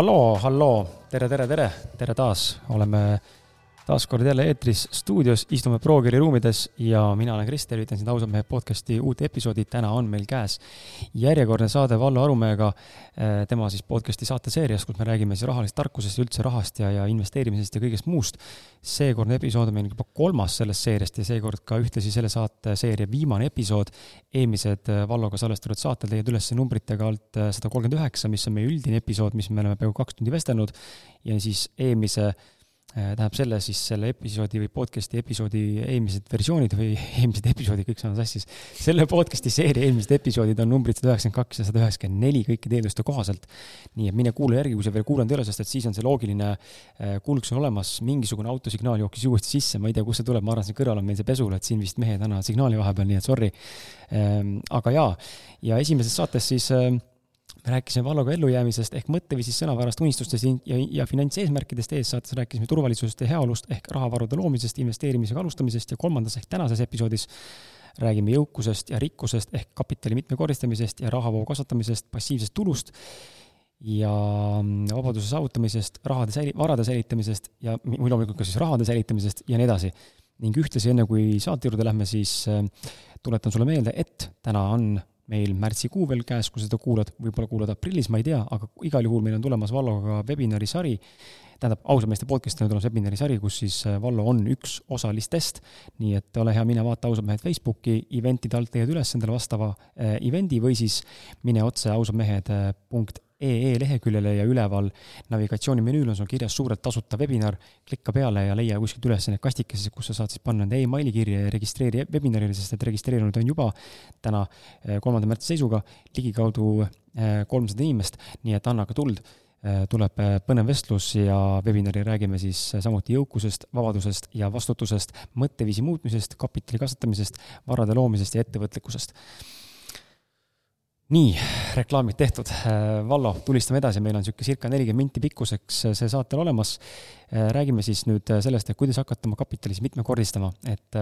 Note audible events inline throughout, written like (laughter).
halloo, halloo, tere, tere, tere, tere taas, oleme taas kord jälle eetris stuudios, istume Progeri ruumides ja mina olen Krister, üritan siin ausad mehed podcasti uut episoodi, täna on meil käes järjekordne saade Vallo Arumäega, eh, tema siis podcasti saateseerias, kus me räägime siis rahalisest tarkusest üldse rahast ja, ja investeerimisest ja kõigest muust. seekordne episood on meil juba kolmas sellest seeriast ja seekord ka ühtlasi selle saateseeria viimane episood. eelmised eh, Valloga salvestatud saated leiad üles numbritega alt eh, sada kolmkümmend üheksa, mis on meie üldine episood, mis me oleme peaaegu kaks tundi vestelnud ja siis eelmise tähendab selle siis selle episoodi või podcast'i episoodi eelmised versioonid või (laughs) eelmised episoodid, kõik saavad sassis. selle podcast'i seeria eelmised episoodid on numbrid sada üheksakümmend kaks ja sada üheksakümmend neli kõikide eelduste kohaselt. nii et mine kuula järgi, kui sa veel kuulanud ei ole, sest et siis on see loogiline äh, kuulgus on olemas, mingisugune autosignaal jooksis uuesti sisse, ma ei tea, kust see tuleb, ma arvan, siin kõrval on meil see pesul, et siin vist mehed annavad signaali vahepeal, nii et sorry. Ähm, aga jaa, ja esimeses saates siis äh, me rääkisime Valloga ellujäämisest ehk mõtteviisist, sõnavarast, unistustest ja, ja finantseesmärkidest ees saates rääkisime turvalisusest ja heaolust ehk rahavarude loomisest, investeerimisega alustamisest ja kolmandas ehk tänases episoodis räägime jõukusest ja rikkusest ehk kapitali mitmekordistamisest ja rahavoo kasvatamisest, passiivsest tulust ja vabaduse saavutamisest, rahade säili-, varade säilitamisest ja loomulikult ka siis rahade säilitamisest ja nii edasi. ning ühtlasi, enne kui saate juurde lähme, siis äh, tuletan sulle meelde, et täna on meil märtsikuu veel käes, kui seda kuulad, võib-olla kuulad aprillis, ma ei tea, aga igal juhul meil on tulemas Valloga webinari sari, tähendab, ausad meeste podcast'il on tulemas webinari sari, kus siis äh, Vallo on üks osalistest, nii et ole hea, mine vaata ausad mehed Facebooki, event'ide alt leiad üles endale vastava äh, event'i või siis mine otse ausadmehed.ee äh, EE leheküljele ja üleval navigatsioonimenüül on sul kirjas suurelt tasuta webinar, klikka peale ja leia kuskilt üles need kastikesed, kus sa saad siis panna enda emaili kirja ja registreeri webinarile, sest et registreerunud on juba täna, eh, kolmanda märtsi seisuga ligikaudu eh, kolmsada inimest, nii et anna ka tuld. Eh, tuleb põnev vestlus ja webinari räägime siis samuti jõukusest, vabadusest ja vastutusest, mõtteviisi muutmisest, kapitali kasvatamisest, varade loomisest ja ettevõtlikkusest nii, reklaamid tehtud. Äh, Vallo, tulistame edasi, meil on niisugune circa nelikümmend minti pikkuseks äh, see saatel olemas. Äh, räägime siis nüüd sellest, et kuidas hakata oma kapitali siis mitmekordistama, et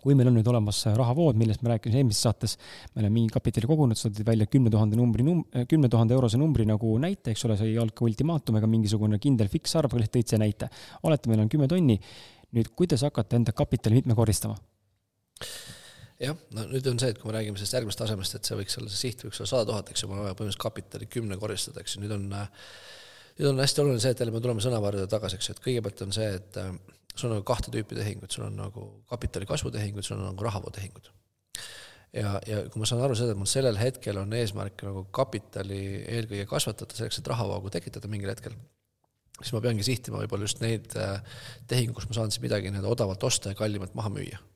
kui meil on nüüd olemas rahavood, millest me rääkisime eelmises saates, me oleme mingi kapitali kogunud, sa tõid välja kümne tuhande numbri num-, kümne tuhande eurose numbri nagu näite, eks ole, see ei olnud ka ultimaatum ega mingisugune kindel fiksarv, lihtsalt tõid see näite. oletame, meil on kümme tonni, nüüd kuidas hakata enda kapitali mitmekordistama? Jah, no nüüd on see, et kui me räägime sellest järgmisest tasemest, et see võiks olla, see siht võiks olla sada tuhat, eks ju, mul on vaja põhimõtteliselt kapitali kümnekorristada, eks ju, nüüd on, nüüd on hästi oluline see, et jälle me tuleme sõnavarjude tagasi, eks ju, et kõigepealt on see, et äh, sul on nagu kahte tüüpi tehingud, sul on nagu kapitali kasvutehingud, sul on nagu rahavootehingud. ja, ja kui ma saan aru seda, et mul sellel hetkel on eesmärk nagu kapitali eelkõige kasvatada selleks, et rahavoogu tekitada mingil hetkel, siis ma peangi sihtima võib-olla just neid äh, tehinguid, kus ma saan siis midagi nii-öelda odavalt osta ja kallimalt maha müüa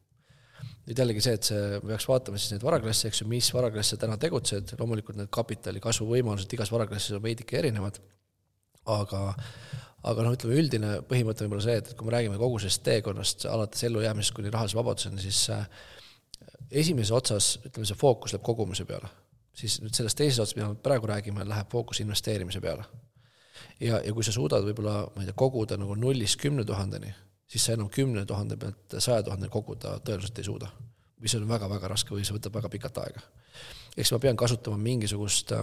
nüüd jällegi see, et see, peaks vaatama siis neid varaklasse, eks ju, mis varaklasse täna tegutsed, loomulikult need kapitali kasvu võimalused igas varaklassis on veidike erinevad, aga aga noh, ütleme üldine põhimõte võib olla see, et kui me räägime kogu sellest teekonnast, alates ellujäämisest kuni rahalise vabaduseni, siis äh, esimeses otsas, ütleme, see fookus läheb kogumise peale. siis nüüd selles teises otsas, mida me praegu räägime, läheb fookus investeerimise peale. ja, ja kui sa suudad võib-olla, ma ei tea, koguda nagu nullist kümne tuhandeni, siis sa enam kümne tuhande pealt saja tuhandeni koguda tõenäoliselt ei suuda. või see on väga-väga raske või see võtab väga pikalt aega. eks ma pean kasutama mingisugust äh,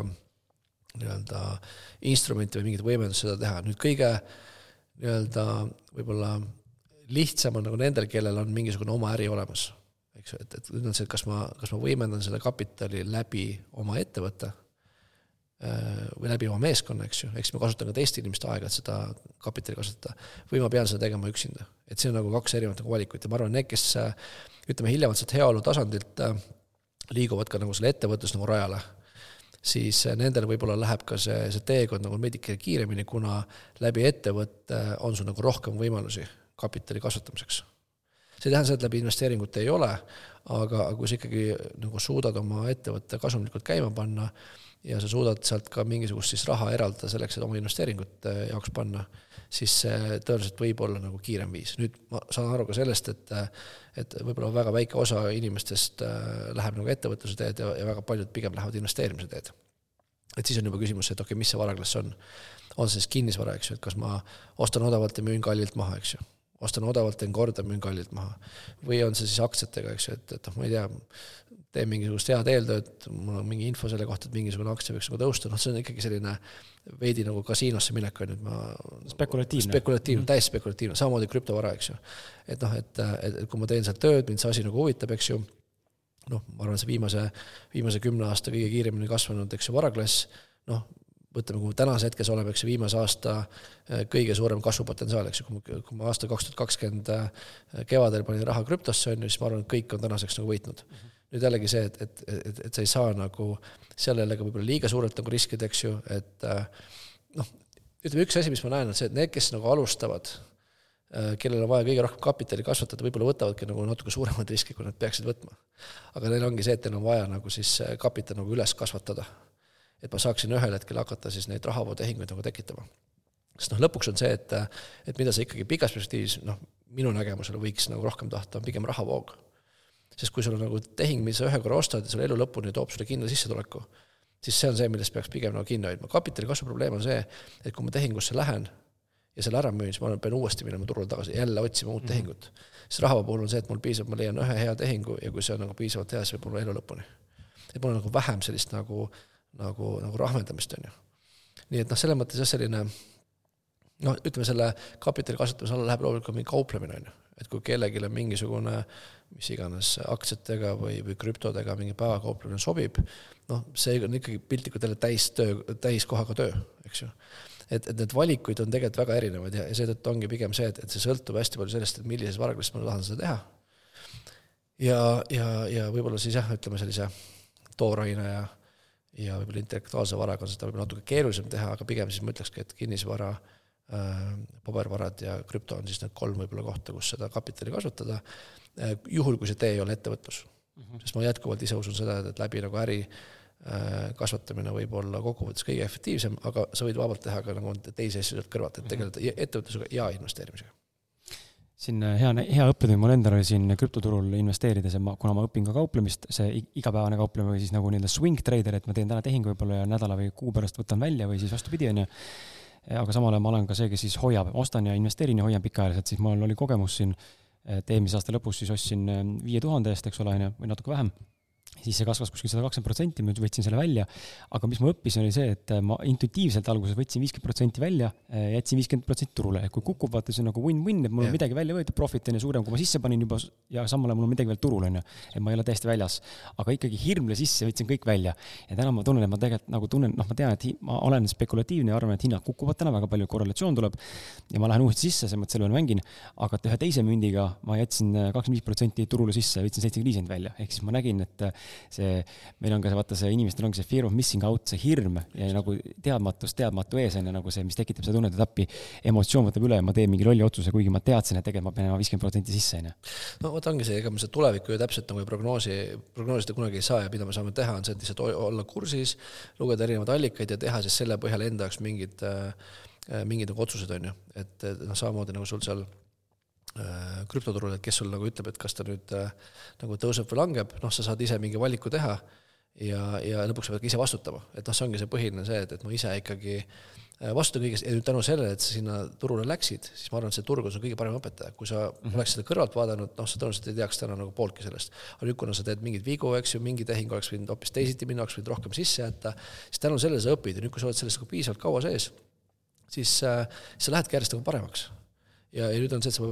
nii-öelda instrumenti või mingit võimendust seda teha, nüüd kõige nii-öelda võib-olla lihtsam on nagu nendel, kellel on mingisugune oma äri olemas, eks ju, et, et nüüd on see, et kas ma, kas ma võimendan seda kapitali läbi oma ettevõtte või läbi oma meeskonna, eks ju, eks ma kasutan ka teiste inimeste aega, et seda kapitali kasutada, või ma pean seda tegema üksinda. et see on nagu kaks erinevat nagu valikut ja ma arvan, need, kes äh, ütleme, hiljemalt sealt heaolu tasandilt äh, liiguvad ka nagu selle ettevõtlus nagu rajale, siis nendel võib-olla läheb ka see, see teekond nagu veidike kiiremini, kuna läbi ettevõtte on sul nagu rohkem võimalusi kapitali kasvatamiseks. see ei tähenda seda, et läbi investeeringute ei ole, aga kui sa ikkagi nagu suudad oma ettevõtte kasumlikult käima panna, ja sa suudad sealt ka mingisugust siis raha eraldada selleks, et oma investeeringute jaoks panna, siis see tõenäoliselt võib olla nagu kiirem viis. nüüd ma saan aru ka sellest, et et võib-olla väga väike osa inimestest äh, läheb nagu ettevõtluse teed ja, ja väga paljud pigem lähevad investeerimise teed. et siis on juba küsimus, et okei okay,, mis see varaklass on. on see siis kinnisvara, eks ju, et kas ma ostan odavalt ja müün kallilt maha, eks ju. ostan odavalt, teen korda, müün kallilt maha. või on see siis aktsiatega, eks ju, et, et noh, ma ei tea, teen mingisugust head eeltööd, mul on mingi info selle kohta, et mingisugune aktsia võiks nagu tõusta, noh, see on ikkagi selline veidi nagu kasiinosse minek on ju, et ma spekulatiivne, spekulatiivne mm, -hmm. täiesti spekulatiivne, samamoodi krüptovara, eks ju. et noh, et, et, et kui ma teen seal tööd, mind see asi nagu huvitab, eks ju, noh, ma arvan, see viimase, viimase kümne aasta kõige kiiremini kasvanud, eks ju, varaklass, noh, võtame, kui me tänases hetkes oleme, eks ju, viimase aasta eh, kõige suurem kasvupotentsiaal, eks ju, kui ma, kui ma aasta kaks tuhat kakskümmend eh, kevadel panin raha krüptosse, on ju, siis ma arvan, et kõik on tänaseks nagu võitnud mm. -hmm nüüd jällegi see, et, et, et, et sa ei saa nagu seal jällegi võib-olla liiga suurelt nagu riskida, eks ju, et äh, noh, ütleme üks asi, mis ma näen, on see, et need, kes nagu alustavad, äh, kellel on vaja kõige rohkem kapitali kasvatada, võib-olla võtavadki nagu natuke suuremaid riske, kui nad peaksid võtma. aga neil ongi see, et neil on vaja nagu siis äh, kapital nagu üles kasvatada. et ma saaksin ühel hetkel hakata siis neid rahavootehinguid nagu tekitama. sest noh, lõpuks on see, et, et mida sa ikkagi pikas perspektiivis, noh, minu nägemusel võiks nagu rohkem tahta, on pigem rahavoog sest kui sul on nagu tehing, mis sa ühe korra ostad ja selle elu lõpuni toob sulle kindla sissetuleku, siis see on see, millest peaks pigem nagu kinni hoidma. kapitali kasvu probleem on see, et kui ma tehingusse lähen ja selle ära müün, siis ma pean uuesti minema turule tagasi, jälle otsima uut mm -hmm. tehingut. siis rahava puhul on see, et mul piisab, ma leian ühe hea tehingu ja kui see on nagu piisavalt hea, siis võib mul elu lõpuni. et mul on nagu vähem sellist nagu, nagu, nagu rahmendamist, on ju. nii et noh, selles mõttes jah, selline noh, ütleme selle kapitali kasutamise alla läheb loomulikult mingi kauplemine, on ju. et kui kellelgi on mingisugune mis iganes aktsiatega või, või krüptodega mingi päevakauplemine sobib, noh, see on ikkagi piltlikult jälle täistöö, täiskohaga töö, eks ju. et, et need valikuid on tegelikult väga erinevaid ja, ja seetõttu ongi pigem see, et, et see sõltub hästi palju sellest, et millises varglastis ma tahan seda teha. ja, ja, ja võib-olla siis jah, ütleme sellise tooraine ja ja võib-olla intellektuaalse varaga on seda võib-olla natuke keerulisem teha, aga pigem siis ma ütlekski, et kinnisvara äh, pabervarad ja krüpto on siis need kolm võib-olla kohta, kus seda kapitali kasutada juhul, kui see tee ei ole ettevõtlus mm. -hmm. sest ma jätkuvalt ise usun seda, et läbi nagu äri äh, kasvatamine võib olla kokkuvõttes kõige efektiivsem, aga sa võid vabalt teha ka nagu teisi asju sealt kõrvalt, et mhm. tegeleda ettevõtlusega ja investeerimisega. siin äh, hea, hea õppetund mul endal oli siin krüptoturul investeerides ja ma, kuna ma õpin ka kauplemist, see igapäevane kauplemine või siis nagu nii-öelda swing trader, et ma teen täna tehingu võib-olla ja nädala või kuu pärast võtan välja või siis vastupidi, on ju aga samal ajal ma olen ka see, kes siis hoiab, ostan ja investeerin ja hoian pikaajaliselt, siis mul oli kogemus siin et eelmise aasta lõpus siis ostsin äh, viie tuhande eest, eks ole, on ju, või natuke vähem siis see kasvas kuskil sada kakskümmend protsenti, ma võtsin selle välja. aga mis ma õppisin, oli see, et ma intuitiivselt alguses võtsin viiskümmend protsenti välja, jätsin viiskümmend protsenti turule, et kui kukub, vaata see on nagu win-win, et mul on midagi välja võetud, profit on ju suurem, kui ma sisse panin juba ja samal ajal mul on midagi veel turul, on ju. et ma ei ole täiesti väljas. aga ikkagi hirmle sisse võtsin kõik välja. ja täna ma tunnen, et ma tegelikult nagu tunnen, noh, ma tean, et ma olen spekulatiivne ja arvan, et hinnad kukuvad täna, väga palju korrelatsioon tuleb. ja ma lähen uuesti sisse, selles mõttes selle peale mängin. aga ühe teise mündiga ma jätsin kakskümmend viis protsenti turule sisse, võtsin seitsekümmend viis välja, ehk siis ma nägin, et see meil on ka see, vaata see inimestel ongi see fear of missing out, see hirm ja nagu teadmatus teadmatu ees on ju nagu see, mis tekitab seda tunnet, et appi, emotsioon võtab üle ja ma teen mingi lolli otsuse, kuigi ma teadsin, et tegelikult ma pean viiskümmend protsenti sisse, on ju. no vot ongi see, ega me seda tulevikku ju täpselt nagu ei prognoosi, prognoosida kunagi ei saa ja mida me saame teha, on see, et lihtsalt olla kursis, lugeda erinevaid allikaid ja teha siis selle põhjal enda jaoks mingid äh, mingid nagu otsused, on ju, et noh, samamoodi nagu sul seal Äh, krüptoturul, et kes sul nagu ütleb, et kas ta nüüd äh, nagu tõuseb või langeb, noh, sa saad ise mingi valiku teha ja, ja lõpuks sa pead ka ise vastutama, et noh, see ongi see põhiline see, et, et ma ise ikkagi äh, vastutan kõigest ja nüüd tänu sellele, et sa sinna turule läksid, siis ma arvan, et see turg on sul kõige parem õpetaja, kui sa mm -hmm. oleks seda kõrvalt vaadanud, noh, sa tõenäoliselt ei teaks täna nagu pooltki sellest. aga nüüd, kuna sa teed mingeid vigu, eks ju, mingi tehing oleks võinud hoopis teisiti minna, oleks võinud rohkem sisse jätta, siis tänu sellele sa õpid ja nüüd, kui sa oled selles nagu piisavalt kaua sees, siis äh, sa lähedki järjest nagu paremaks ja, ja nüüd on see, et sa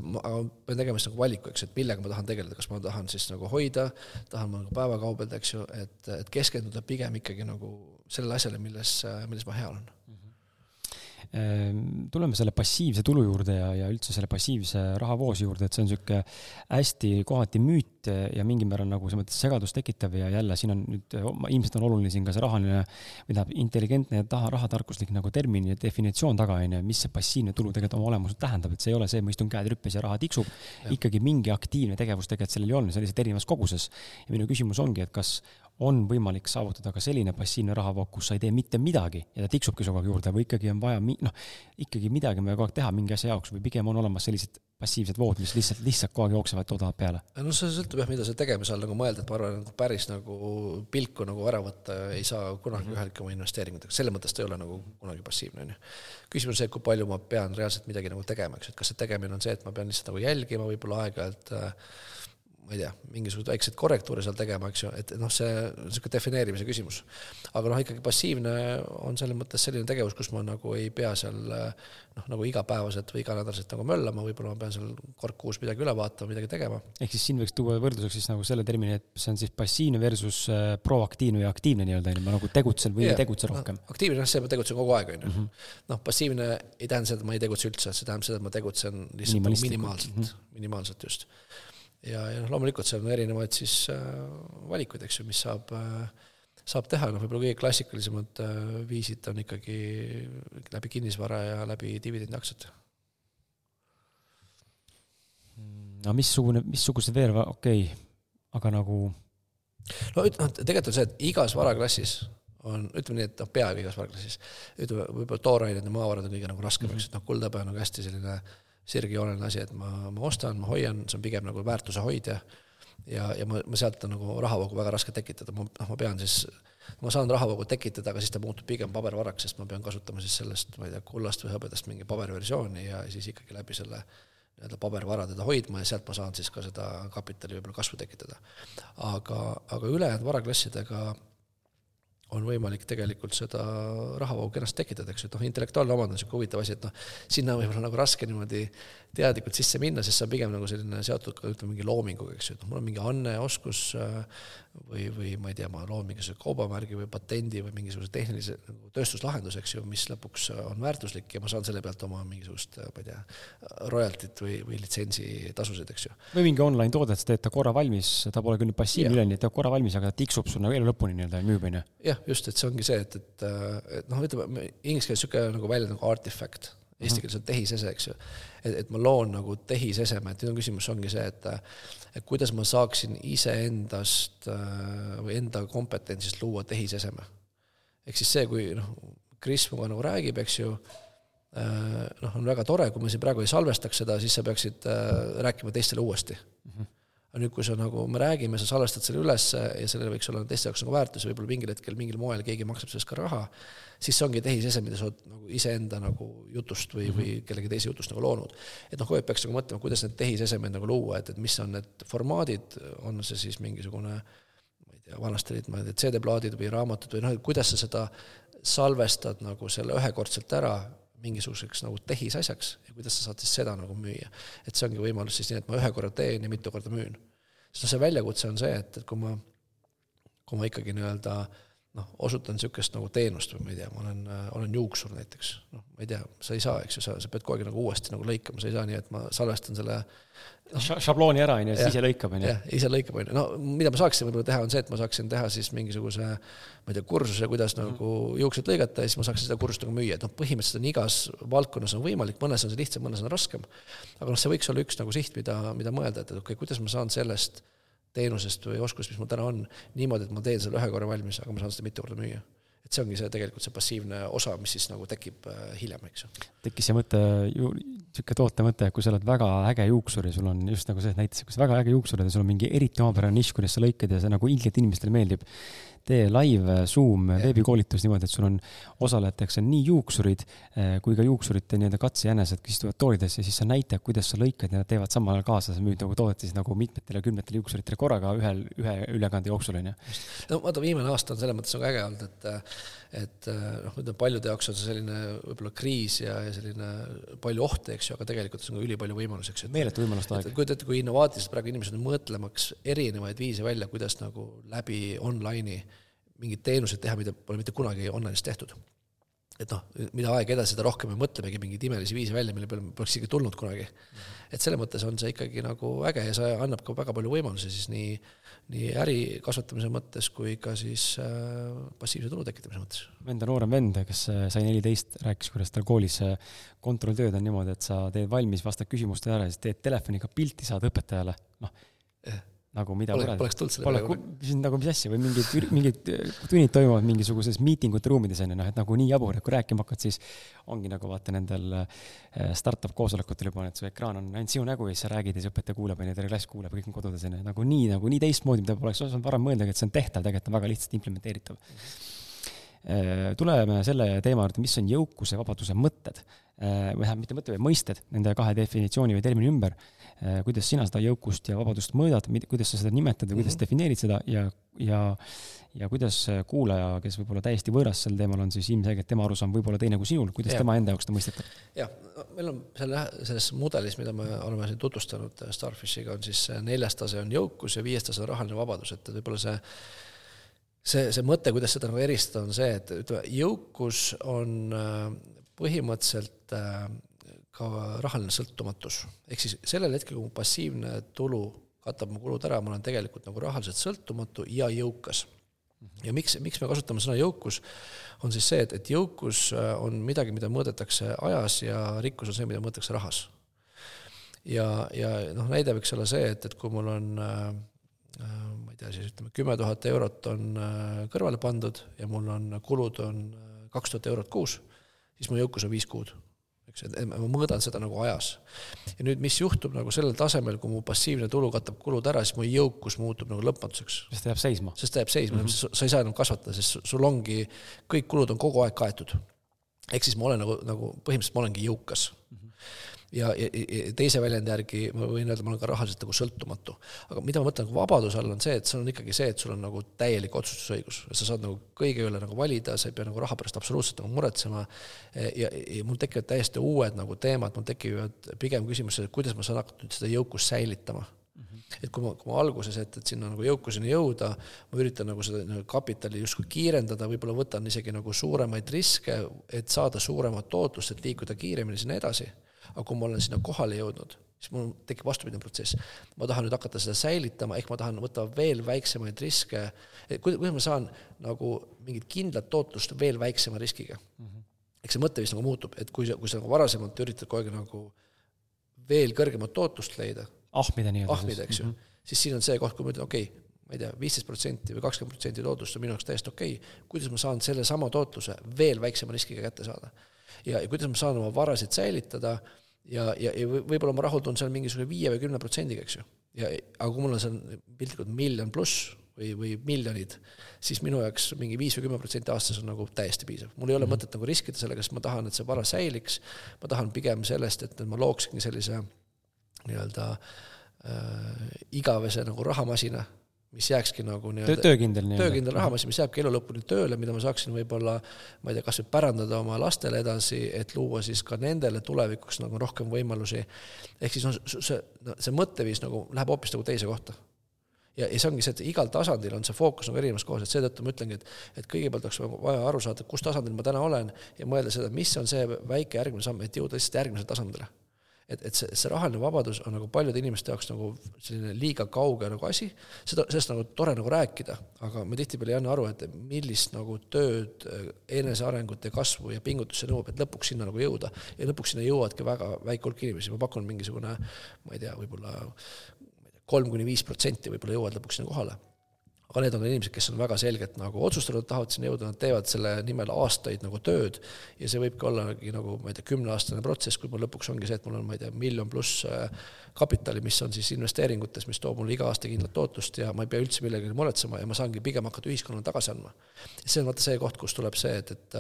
pead tegema siis nagu valiku, eks, et millega ma tahan tegeleda, kas ma tahan siis nagu hoida, tahan ma nagu päeva kaubelda, eks ju, et, et keskenduda pigem ikkagi nagu sellele asjale, milles, milles ma hea olen tuleme selle passiivse tulu juurde ja, ja üldse selle passiivse rahavoosi juurde, et see on niisugune hästi kohati müüt ja mingil määral nagu selles mõttes segadust tekitav ja jälle siin on nüüd, ilmselt on oluline siin ka see rahaline või tähendab, intelligentne ja taha, rahatarkuslik nagu termin ja definitsioon taga, on ju, mis see passiivne tulu tegelikult oma olemuselt tähendab, et see ei ole see, ma istun käed rüppes ja raha tiksub, ikkagi mingi aktiivne tegevus tegelikult sellel see on lihtsalt erinevas koguses. ja minu küsimus ongi, et kas on võimalik saavutada ka selline passiivne rahavoog, kus sa ei tee mitte midagi ja ta tiksubki su kogu aeg juurde või ikkagi on vaja noh, ikkagi midagi on vaja kogu aeg teha mingi asja jaoks või pigem on olemas sellised passiivsed vood, mis lihtsalt, lihtsalt kogu aeg jooksevad, toodavad peale? no see sõltub jah, mida sa tegemise all nagu mõelda, et ma arvan, et päris nagu pilku nagu ära võtta ei saa kunagi mm -hmm. ühelgi oma investeeringutega, selles mõttes ta ei ole nagu kunagi passiivne, on ju. küsimus on see, kui palju ma pean reaalselt midagi nagu tegema, eks et kas see tegemine on see, et ma pean lihtsalt nagu jälgima võib-olla aeg-ajalt äh, ma ei tea, mingisuguseid väikseid korrektuure seal tegema, eks ju, et noh, see on niisugune defineerimise küsimus. aga noh, ikkagi passiivne on selles mõttes selline tegevus, kus ma nagu ei pea seal noh, nagu igapäevaselt või iganädalaselt nagu möllama, võib-olla ma pean seal kord kuus midagi üle vaatama, midagi tegema. ehk siis siin võiks tuua võrdluseks siis nagu selle termini, et see on siis passiivne versus äh, proaktiivne ja aktiivne nii-öelda, ma nagu tegutsen või yeah. ei tegutse rohkem no,. aktiivne on see, ma tegutsen kogu aeg, on ju. Mhm. noh, passiivne ei tähenda seda, et ma ei tegutse üldse, see tähendab seda, et ma tegutsen lihtsalt minimaalselt mm, -hmm. minimaalselt just ja, ja noh, loomulikult seal on erinevaid siis äh, valikuid, eks ju, mis saab äh,, saab teha, noh, võib-olla kõige klassikalisemad äh, viisid on ikkagi läbi kinnisvara ja läbi dividendiaktsiate. no missugune, missugused veel, okei okay., aga nagu no üt-, noh, tegelikult on see, et igas varaklassis on, ütleme nii, et noh, peaaegu igas varaklassis, ütleme, võib-olla toorained ja maavarad on kõige nagu raskem mm, -hmm. et noh, kuldhõbe on nagu hästi selline äh, sirgjooneline asi, et ma, ma ostan, ma hoian, see on pigem nagu väärtuse hoidja ja, ja ma, ma sealt on nagu rahavoogu väga raske tekitada, ma, noh, ma pean siis, ma saan rahavoogu tekitada, aga siis ta muutub pigem pabervaraks, sest ma pean kasutama siis sellest, ma ei tea, kullast või hõbedast mingi paberversiooni ja siis ikkagi läbi selle nii-öelda pabervara teda hoidma ja sealt ma saan siis ka seda kapitali võib-olla kasvu tekitada. aga, aga ülejäänud varaklassidega on võimalik tegelikult seda rahavoogu kenasti tekitada, eks ju, et noh, intellektuaalne omand on niisugune huvitav asi, et noh, sinna võib-olla nagu raske niimoodi teadlikult sisse minna, sest see on pigem nagu selline seotud ka ütleme mingi loominguga, eks ju, et noh, mul on mingi anne, oskus äh, või, või ma ei tea, ma loon mingisuguse kaubamärgi või patendi või mingisuguse tehnilise nagu tööstuslahenduse, eks ju, mis lõpuks on väärtuslik ja ma saan selle pealt oma mingisugust, äh, ma ei tea, royaltit või, või litsentsitasusid, eks ju. või mingi online toode, et sa teed ta korra valmis, ta pole küll passiivne üleni, teeb korra valmis, aga ta tiksub sul nagu elu lõpuni nii-öelda ja müüb, on ju. jah, just, et see ongi see, et, et, et noh, ütleme inglise keeles niisugune nagu väljend nagu artifact eesti keeles on tehisese, eks ju. et, et ma loon nagu tehiseseme, et nüüd on küsimus ongi see, et et kuidas ma saaksin iseendast äh, või enda kompetentsist luua tehiseseme. ehk siis see, kui noh, Kris minuga nagu räägib, eks ju, äh, noh, on väga tore, kui me siin praegu ei salvestaks seda, siis sa peaksid äh, rääkima teistele uuesti mm. -hmm aga nüüd, kui sa nagu, me räägime, sa salvestad selle ülesse ja sellel võiks olla teiste jaoks nagu väärtus, võib-olla mingil hetkel mingil moel keegi maksab sellest ka raha, siis see ongi tehisese, mida sa oled nagu iseenda nagu jutust või mm, -hmm. või kellegi teise jutust nagu loonud. et noh, kogu aeg peaks nagu mõtlema, kuidas need tehisesemed nagu luua, et, et mis on need formaadid, on see siis mingisugune ma ei tea, vanasti olid, ma ei tea, CD-plaadid või raamatud või noh, et kuidas sa seda salvestad nagu selle ühekordselt ära mingisuguseks nagu tehisasjaks ja kuidas sa saad siis seda nagu müüa. et see ongi võimalus siis nii, et ma ühe korra teen ja mitu korda müün. sest noh, see väljakutse on see, et, et kui ma, kui ma ikkagi nii-öelda noh, osutan niisugust nagu teenust või ma ei tea, ma olen, olen juuksur näiteks, noh, ma ei tea, sa ei saa, eks ju, sa, sa pead kogu aeg nagu uuesti nagu lõikama, sa ei saa nii, et ma salvestan selle no, šablooni ära, on ju, siis ise lõikab, on ju. jah, ise lõikab, on ju, no mida ma saaksin võib-olla teha, on see, et ma saaksin teha siis mingisuguse ma ei tea, kursuse, kuidas mm -hmm. nagu juukseid lõigata ja siis ma saaksin seda kursust nagu müüa, et noh, põhimõtteliselt on igas valdkonnas on võimalik, mõnes on see lihtsam, mõnes on raskem, aga noh, see võiks olla üks nagu siht, mida, mida mõelda, et, okei okay,, kuidas ma saan sellest teenusest või oskusest, mis mul täna on, niimoodi, et ma teen selle ühe korra valmis, aga ma saan seda mitu korda müüa et see ongi see tegelikult see passiivne osa, mis siis nagu tekib äh, hiljem, eks ju. tekkis see mõte, niisugune toote mõte, kui sa oled väga äge juuksur ja sul on just nagu see, et näiteks kui sa väga äge juuksur oled ja sul on mingi eriti omapärane nišš, kuidas sa lõikad ja see nagu ilgelt inimestele meeldib, tee live Zoom veebikoolitus niimoodi, et sul on osalejateks on nii juuksurid eh, kui ka juuksurite nii-öelda katsejänesed, kes istuvad toolides ja siis sa näitad, kuidas sa lõikad ja nad teevad samal ajal kaasa, sa müüd nagu toodet siis nagu mitmetele, kümnetele juuksuritele korraga ühel, ühe ülekande jooksul, on ju. no vaata, viimane aasta on selles mõttes nagu äge olnud, et et noh, ütleme paljude jaoks on see selline võib-olla kriis ja, ja selline palju ohte, eks ju, aga tegelikult on ka ülipalju võimalusi, eks ju. meeletu võimaluste aeg. kujuta ette, kui innovaatiliselt praegu inimesed on mõtlemaks erinevaid viise välja, kuidas nagu läbi online'i mingeid teenuseid teha, mida pole mitte kunagi online'is tehtud. et noh, mida aeg edasi, seda rohkem me mõtlemegi mingeid imelisi viise välja, mille peale me poleks isegi tulnud kunagi et selles mõttes on see ikkagi nagu äge ja see annab ka väga palju võimalusi siis nii, nii äri kasvatamise mõttes kui ka siis äh, passiivse tulu tekitamise mõttes. Enda noorem vend, kes äh, sai neliteist, rääkis, kuidas tal koolis äh, kontrolltööd on niimoodi, et sa teed valmis, vastad küsimustele ära ja siis teed telefoniga pilti, saad õpetajale, noh nagu mida Pole, poleks tulnud selle pole, mis nagu mis asja või mingid, mingid tunnid toimuvad mingisuguses miitingute ruumides onju, noh et nagu nii jabur, et kui rääkima hakkad, siis ongi nagu vaata nendel eh, startup koosolekutel juba, et su ekraan on ainult sinu nägu ja siis sa räägid ja siis õpetaja kuulab onju, terve klass kuulab, kõik on kodudes onju, nagu nii, nagu nii teistmoodi, mida poleks osanud varem mõeldagi, et see on tehtav, tegelikult on väga lihtsalt implementeeritav. Eh, tuleme selle teema juurde, mis on jõukuse vabaduse mõtted. Või tähendab, mitte mõtted, vaid mõisted nende kahe definitsiooni või termini ümber. Äh, kuidas sina seda jõukust ja vabadust mõõdad, kuidas sa seda nimetad või kuidas mm -hmm. defineerid seda ja, ja ja kuidas kuulaja, kes võib-olla täiesti võõras sel teemal on, siis ilmselgelt tema arusaam võib olla teine kui sinul, kuidas ja. tema enda jaoks seda mõistetab? jah, meil on selle, selles mudelis, mida me oleme siin tutvustanud äh, Starfishiga, on siis neljas tase on jõukus ja viies tase on rahaline vabadus, et võib-olla see see, see mõte, kuidas seda nagu eristada, on see, et ütleme, jõukus on äh, põhimõtteliselt ka rahaline sõltumatus. ehk siis sellel hetkel, kui mu passiivne tulu katab mu kulud ära, ma olen tegelikult nagu rahaliselt sõltumatu ja jõukas. ja miks, miks me kasutame sõna jõukus, on siis see, et, et jõukus äh, on midagi, mida mõõdetakse ajas ja rikkus on see, mida mõõdetakse rahas. ja, ja noh, näide võiks olla see, et, et kui mul on äh, äh ma ei tea, siis ütleme, kümme tuhat eurot on äh, kõrvale pandud ja mul on kulud on kaks tuhat eurot kuus, siis mu jõukus on viis kuud et ma mõõdan seda nagu ajas. ja nüüd, mis juhtub nagu sellel tasemel, kui mu passiivne tulu katab kulud ära, siis mu jõukus muutub nagu lõpmatuseks. sest ta jääb seisma. sest ta jääb seisma mm, -hmm. sa ei saa enam kasvatada, sest sul ongi, kõik kulud on kogu aeg kaetud. ehk siis ma olen nagu, nagu põhimõtteliselt ma olengi jõukas mm. Ja, ja, ja teise väljendi järgi ma võin öelda, ma olen ka rahaliselt nagu sõltumatu. aga mida ma mõtlen nagu vabaduse all, on see, et see on ikkagi see, et sul on nagu täielik otsustusõigus. sa saad nagu kõige üle nagu valida, sa ei pea nagu raha pärast absoluutselt nagu muretsema. ja, ja mul tekivad täiesti uued nagu teemad, mul tekivad pigem küsimused, et kuidas ma saan hakata nüüd seda jõukust säilitama et kui ma, kui ma alguses, et, et sinna nagu jõukuseni jõuda, ma üritan nagu seda nagu kapitali justkui kiirendada, võib-olla võtan isegi nagu suuremaid riske, et saada suuremat tootlust, et liikuda kiiremini sinna edasi aga kui ma olen sinna kohale jõudnud, siis mul tekib vastupidine protsess. ma tahan nüüd hakata seda säilitama, ehk ma tahan võtta veel väiksemaid riske, kuidas ma saan nagu mingit kindlat tootlust veel väiksema riskiga mm. -hmm. eks see mõte vist nagu muutub, et kui sa, kui sa nagu varasemalt üritad kogu aeg nagu veel kõrgemat tootlust leida, ahmida nii-öelda. ahmida, eks ju mm, -hmm. siis siin on see koht, kui ma ütlen, okei okay,, ma ei tea, viisteist protsenti või kakskümmend protsenti tootlust on minu jaoks täiesti okei okay., kuidas ma saan sellesama tootluse veel väiksema riskiga kätte saada. Ja, ja kuidas ma saan oma varasid säilitada ja, ja, ja võib-olla ma rahuldun seal mingisugune viie või kümne protsendiga, eks ju. ja, aga kui mul on seal piltlikult miljon pluss või, või miljonid, siis minu jaoks mingi viis või kümme protsenti aastas on nagu täiesti piisav. mul ei ole mm -hmm. mõtet nagu riskida sellega, sest ma tahan, et see vara säiliks, ma tahan pigem sellest, et ma looksingi sellise nii-öelda äh, igavese nagu rahamasina mis jääkski nagu nii-öelda töökindel nii-öelda. töökindel rahamasin, mis jääbki elu lõpuni tööle, mida ma saaksin võib-olla ma ei tea, kas või pärandada oma lastele edasi, et luua siis ka nendele tulevikuks nagu rohkem võimalusi. ehk siis noh, see, see mõtteviis nagu läheb hoopis nagu teise kohta. ja, ja see ongi see, et igal tasandil on see fookus nagu erinevas kohas, et seetõttu ma ütlengi, et et kõigepealt oleks vaja aru saada, kus tasandil ma täna olen ja mõelda seda, mis on see väike järgmine samm, et jõuda lihtsalt järgmisele tasandile et, et see, see rahaline vabadus on nagu paljude inimeste jaoks nagu selline liiga kauge nagu asi, seda, sellest nagu tore nagu rääkida, aga me tihtipeale ei anna aru, et millist nagu tööd, enesearengut ja kasvu ja pingutust see nõuab, et lõpuks sinna nagu jõuda. ja lõpuks sinna jõuavadki väga väike hulk inimesi, ma pakun mingisugune, ma ei tea, võib-olla kolm kuni viis protsenti võib-olla jõuavad lõpuks sinna kohale aga need on inimesed, kes on väga selgelt nagu otsustanud, tahavad sinna jõuda, nad teevad selle nimel aastaid nagu tööd ja see võibki ollagi nagu ma ei tea, kümneaastane protsess, kui mul lõpuks ongi see, et mul on, ma ei tea, miljon pluss äh, kapitali, mis on siis investeeringutes, mis toob mulle iga aasta kindlat tootlust ja ma ei pea üldse millegagi muretsema ja ma saangi pigem hakata ühiskonnale tagasi andma. see on vaata see koht, kus tuleb see, et, et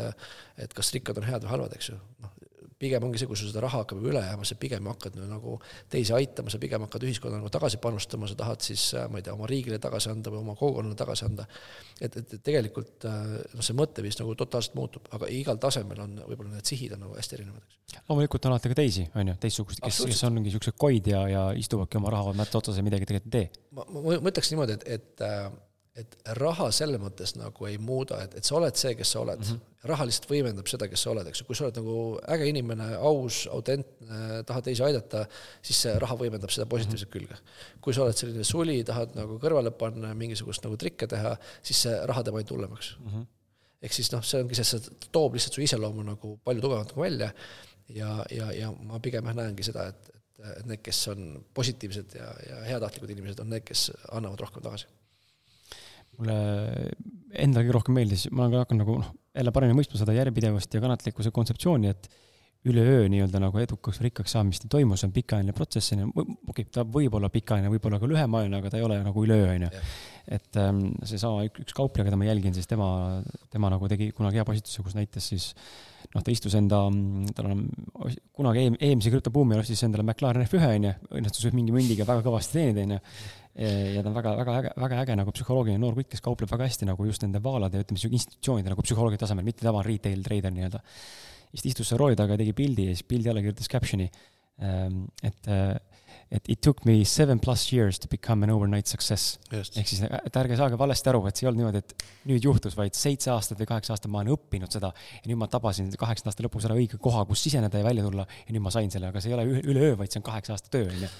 et kas rikkad on head või halvad, eks ju, noh, pigem ongi see, kui sul seda raha hakkab üle jääma, sa pigem hakkad nagu teisi aitama, sa pigem hakkad ühiskonda nagu tagasi panustama, sa tahad siis, äh, ma ei tea, oma riigile tagasi anda või oma kogukonnale tagasi anda. et, et, et tegelikult äh, noh, see mõtteviis nagu totaalselt muutub, aga igal tasemel on võib-olla need sihid on nagu hästi erinevad, eks. loomulikult on alati ka teisi, on ju, teistsuguseid, kes, kes ongi niisugused koid ja, ja istuvadki oma raha mätta otsas ja midagi tegelikult ei tee. ma, ma, ma ütleks niimoodi, et, et äh, et raha selles mõttes nagu ei muuda, et, et sa oled see, kes sa oled mm. -hmm. raha lihtsalt võimendab seda, kes sa oled, eks ju, kui sa oled nagu äge inimene, aus, autentne, tahad teisi aidata, siis see raha võimendab seda positiivset mm -hmm. külge. kui sa oled selline suli, tahad nagu kõrvale panna, mingisugust nagu trikke teha, siis see raha teeb ainult hullemaks mm. -hmm. ehk siis noh, see ongi see, see toob lihtsalt su iseloomu nagu palju tugevamalt nagu välja ja, ja, ja ma pigem näengi seda, et, et et need, kes on positiivsed ja, ja heatahtlikud inimesed, on need, kes annavad rohkem tagasi. Mulle endale kõige rohkem meeldis, ma olen ka hakanud nagu noh, jälle paremini mõistma seda järjepidevust ja kannatlikkuse kontseptsiooni, et üleöö nii-öelda nagu edukaks rikkaks saamist ei toimu, see on pikaajaline protsess, on ju, okei okay,, ta võib olla pikaajaline, võib olla ka lühemaajaline, aga ta ei ole nagu üleöö, on ju. et ähm, seesama üks, üks kaupleja, keda ma jälgin, siis tema, tema nagu tegi kunagi hea postituse, kus näitas siis noh, ta istus enda, tal on kunagi EM, EM-si krüptobuumi ostis endale McLaren F1, on ju, õnnestus mingi mündiga väga kõvasti teenida, on ju. Ja ta on väga, väga äge, väga äge nagu psühholoogiline noor kutt, kes kaupleb väga hästi nagu just nende vaalade, ütleme, institutsioonide nagu psühholoogia tasemel, mitte tava retail trader nii-öelda. Siis ta istus seal rooli taga ja tegi pildi ja siis pildi alla kirjutas caption'i, ähm, et, äh, et it took me seven plus years to become an overnight success. ehk siis, et ärge saage valesti aru, et see ei olnud niimoodi, et nüüd juhtus, vaid seitse aastat või kaheksa aastat ma olen õppinud seda ja nüüd ma tabasin kaheksakümnenda aasta lõpus ära õige koha, kus siseneda ja välja tulla ja nüüd ma sain selle, aga see ei ole üleöö, vaid see on kaheksa aasta töö, on ju.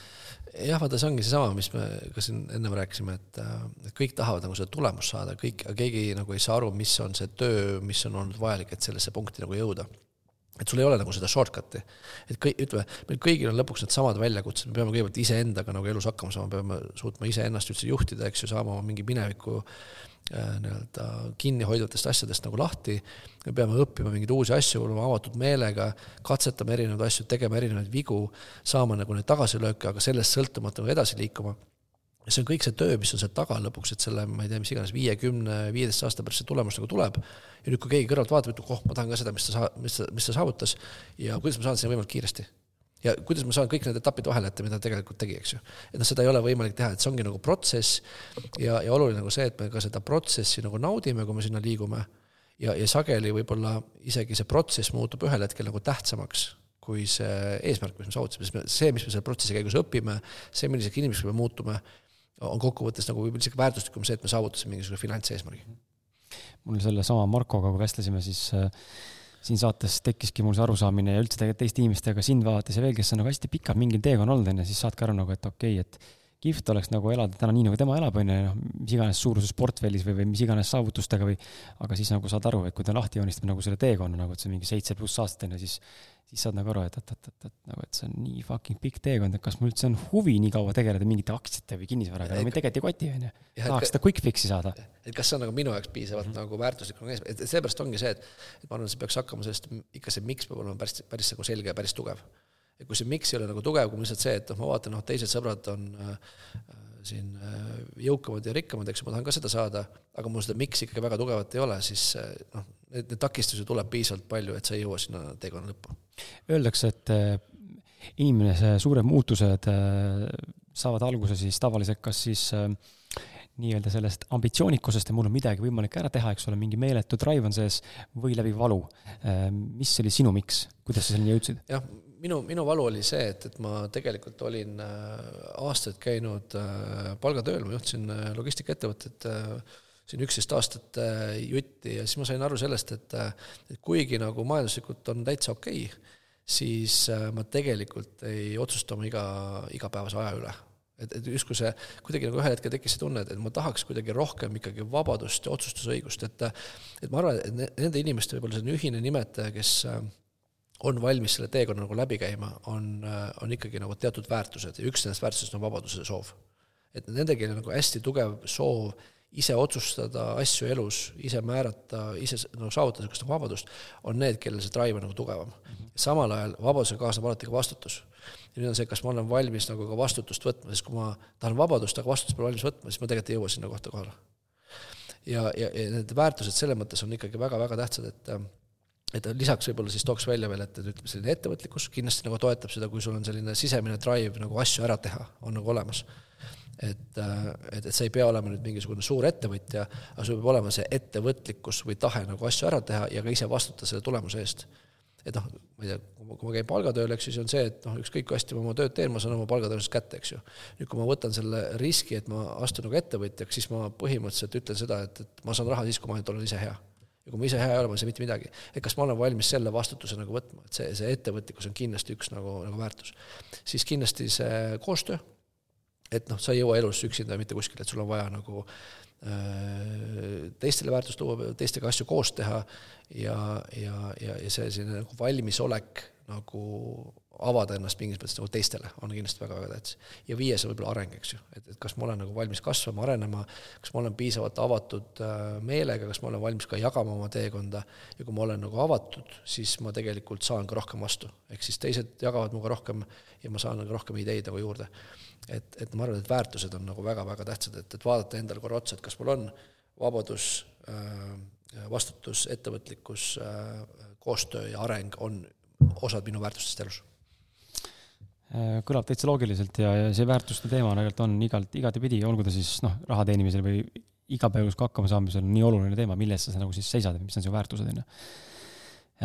Jah, vaata, see ongi seesama, mis me ka siin ennem rääkisime, et, äh, et kõik tahavad nagu seda tulemust saada, kõik, keegi nagu ei saa aru, mis on see töö, mis on olnud vajalik, et sellesse punkti nagu jõuda et sul ei ole nagu seda shortcut'i. et kõik, ütleme, meil kõigil on lõpuks needsamad väljakutsed, me peame kõigepealt iseendaga nagu elus hakkama saama, peame suutma iseennast üldse juhtida, eks ju, saama mingi mineviku äh, nii-öelda kinnihoidvatest asjadest nagu lahti, me peame õppima mingeid uusi asju, olema avatud meelega, katsetama erinevaid asju, tegema erinevaid vigu, saama nagu neid tagasilööke, aga sellest sõltumata nagu edasi liikuma ja see on kõik see töö, mis on seal taga lõpuks, et selle, ma ei tea, mis iganes viiekümne, viieteist aasta pärast see tulemus nagu tuleb. ja nüüd, kui keegi kõrvalt vaatab, ütleb, oh, ma tahan ka seda, mis ta saa-, mis ta, mis ta saavutas ja kuidas ma saan sinna võimalikult kiiresti. ja kuidas ma saan kõik need etapid vahele jätta, mida ta tegelikult tegi, eks ju. et noh, seda ei ole võimalik teha, et see ongi nagu protsess ja, ja oluline nagu see, et me ka seda protsessi nagu naudime, kui me sinna liigume. ja, ja sageli võib-olla isegi see protsess muutub ühel hetkel nagu tähtsamaks kui see eesmärk, mis me saavutasime, see, mis me selle protsessi käigus õpime, see, milliseks inimeseks me muutume, on kokkuvõttes nagu võib-olla isegi väärtuslikum see, et me saavutasime mingisuguse finantseesmärgi. mul sellesama Markoga, kui vestlesime, siis äh, siin saates tekkiski mul see arusaamine ja üldse tegelikult teiste inimestega sind vaadates ja veel, kes on nagu hästi pikalt mingil teekonnal olnud, on ju, siis saadki aru nagu, et okei okay,, et kihvt oleks nagu elada täna nii, nagu tema elab, on ju, noh, mis iganes suuruses portfellis või, või mis iganes saavutustega või aga siis nagu saad aru, et kui ta lahti joonistab nagu selle teekonna nagu, et see on mingi seitse pluss aastat, on ju, siis siis saad nagu aru, et, et, et, et, et nagu, et see on nii fucking pikk teekond, et kas mul üldse on huvi nii kaua tegeleda mingite aktsiate või kinnisvaraga, no meil tegelikult ei koti, on ju. tahaks seda quick fix'i saada. et kas see on nagu minu jaoks piisavalt mm -hmm. nagu väärtuslik et seepärast ongi see, et et ma arvan, et see peaks hakkama sellest, ikka see miks peab olema päris, päris nagu selge ja päris tugev. Ja kui see miks ei ole nagu tugev, kui lihtsalt see, et noh, ma vaatan, noh, teised sõbrad on äh, siin äh, jõukamad ja rikkamad, eks ju, ma tahan ka seda saada, aga mul seda miks ikkagi väga tugevat ei ole, siis äh, noh, neid, neid takistusi tuleb piisavalt palju, et sa ei jõua sinna teekonna lõppu. Öeldakse, et äh, inimese suured muutused saavad alguse siis tavaliselt kas siis nii-öelda sellest ambitsioonikusest ja mul on midagi võimalik ära teha, eks ole, mingi meeletu drive on sees, või läbi valu. mis oli sinu miks, kuidas sa selleni jõudsid? jah, minu, minu valu oli see, et, et ma tegelikult olin äh, aastaid käinud äh, palgatööl, ma juhtisin äh, logistikaettevõtet siin üksteist aastat jutti ja siis ma sain aru sellest, et, et kuigi nagu majanduslikult on täitsa okei okay,, siis ma tegelikult ei otsusta oma iga, igapäevase aja üle. Et, et justkui see, kuidagi nagu ühel hetkel tekkis see tunne, et, et ma tahaks kuidagi rohkem ikkagi vabadust ja otsustusõigust, et et ma arvan, et nende inimeste võib-olla selline ühine nimetaja, kes on valmis selle teekonna nagu läbi käima, on, on ikkagi nagu teatud väärtused ja üks nendest väärtustest on vabaduse soov. et nendegi on nagu hästi tugev soov ise otsustada asju elus, ise määrata, ise nagu saavutada niisugust nagu vabadust, on need, kellel see drive on nagu tugevam. samal ajal vabadusega kaasneb alati ka vastutus. ja nüüd on see, kas ma olen valmis nagu ka vastutust võtma, sest kui ma tahan vabadust, aga vastutust pole valmis võtma, siis ma tegelikult ei jõua sinna kohta kohale. ja, ja, ja need väärtused selles mõttes on ikkagi väga-väga tähtsad, et et lisaks võib-olla siis tooks välja veel, et, et ütleme, selline ettevõtlikkus kindlasti nagu toetab seda, kui sul on selline sisemine drive nagu asju ära teha, on nagu olemas. et, äh, et, et sa ei pea olema nüüd mingisugune suur ettevõtja, aga sul peab olema see ettevõtlikkus või tahe nagu asju ära teha ja ka ise vastutada selle tulemuse eest. et noh, ma ei tea, kui ma käin palgatööl, eks siis on see, et noh, ükskõik kui hästi ma oma tööd teen, ma saan oma palgatõusust kätte, eks ju. nüüd, kui ma võtan selle riski, et ma astun nagu ettevõtjaks, siis ma põhimõtteliselt ütlen seda, et, et ma saan raha siis, kui ma ainult olen ise hea ja kui ma ise hea ei ole, ma ei saa mitte midagi. et kas ma olen valmis selle vastutuse nagu võtma, et see, see ettevõtlikkus on kindlasti üks nagu, nagu väärtus. siis kindlasti see koostöö, et noh, sa ei jõua elus üksinda mitte kuskile, et sul on vaja nagu äh, teistele väärtust luua, teistega asju koos teha ja, ja, ja, ja see selline nagu valmisolek nagu avada ennast mingis mõttes nagu teistele on kindlasti väga-väga tähtis. ja viies on võib-olla areng, eks ju, et, et kas ma olen nagu valmis kasvama, arenema, kas ma olen piisavalt avatud äh, meelega, kas ma olen valmis ka jagama oma teekonda ja kui ma olen nagu avatud, siis ma tegelikult saan ka rohkem vastu. ehk siis teised jagavad minuga rohkem ja ma saan nagu rohkem ideid nagu juurde. et, et ma arvan, et väärtused on nagu väga-väga tähtsad, et, et vaadata endale korra otsa, et kas mul on vabadus, äh, vastutus, ettevõtlikkus, koostöö ja areng on osad minu väärtustest elus Äh, kõlab täitsa loogiliselt ja, ja see väärtuste teema tegelikult on igalt, igatepidi, olgu ta siis noh, raha teenimisel või igapäevasega hakkama saamisel nii oluline teema, mille eest sa nagu siis seisad, mis on su väärtused, on ju.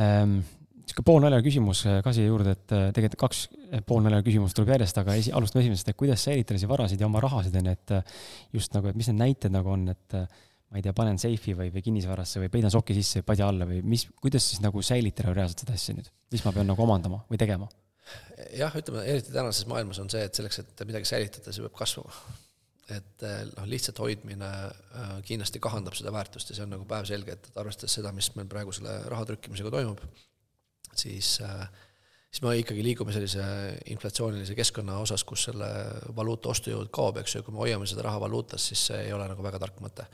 Ähm, niisugune poolnaljaga küsimus äh, ka siia juurde, et äh, tegelikult kaks poolnaljaga küsimust tuleb järjest, aga esi, alustame esimesest, et kuidas säilitada siis varasid ja oma rahasid, on ju, et just nagu, et mis need näited nagu on, et ma ei tea, panen seifi või, või kinnisvarasse või peidan soki sisse või padja alla või mis, kuidas siis nagu säilitada reaalselt seda asja nüüd, mis ma pean nagu omandama või tegema? jah, ütleme eriti tänases maailmas on see, et selleks, et midagi säilitada, see peab kasvama. et eh, noh, lihtsalt hoidmine äh, kindlasti kahandab seda väärtust ja see on nagu päevselge, et arvestades seda, mis meil praegu selle raha trükkimisega toimub, siis äh, siis me ikkagi liigume sellise inflatsioonilise keskkonna osas, kus selle valuuta ostujõud kaob, eks ju, kui me hoiame seda raha valuutas, siis see ei ole nagu väga tark mõte.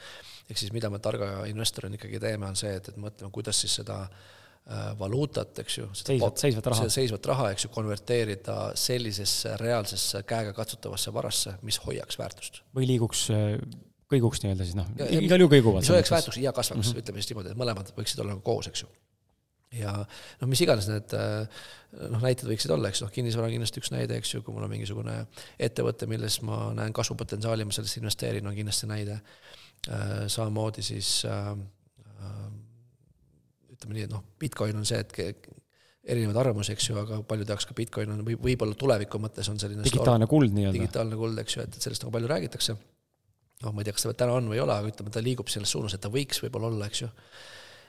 ehk siis mida me targa investorina ikkagi teeme, on see, et, et mõtleme, kuidas siis seda äh, valuutat, eks ju. seisvat, seisvat raha. seisvat raha, eks ju, konverteerida sellisesse reaalsesse käegakatsutavasse varasse, mis hoiaks väärtust. või liiguks, äh, kõiguks nii-öelda siis noh, igal juhul kõiguvad. mis hoiaks väärtust ja kasvaks mm, -hmm. ütleme siis niimoodi, et mõlemad võiksid olla nagu koos, eks ju. Ja noh, mis iganes need äh, noh, näited võiksid olla, eks noh, kinnisvara on kindlasti üks näide, eks ju, kui mul on mingisugune ettevõte, milles ma näen kasvupotentsiaali, ma sellesse investeerin, on kindlasti näide. samamoodi siis äh, ütleme nii, et noh, Bitcoin on see, et erinevaid arvamusi, eks ju, aga paljud jaoks ka Bitcoin on või võib-olla tuleviku mõttes on selline digitaalne kuld nii-öelda. digitaalne kuld, eks ju, et, et sellest nagu palju räägitakse. noh, ma ei tea, kas ta täna on või ei ole, aga ütleme, ta liigub selles suunas, et ta võiks võib-olla olla, eks ju.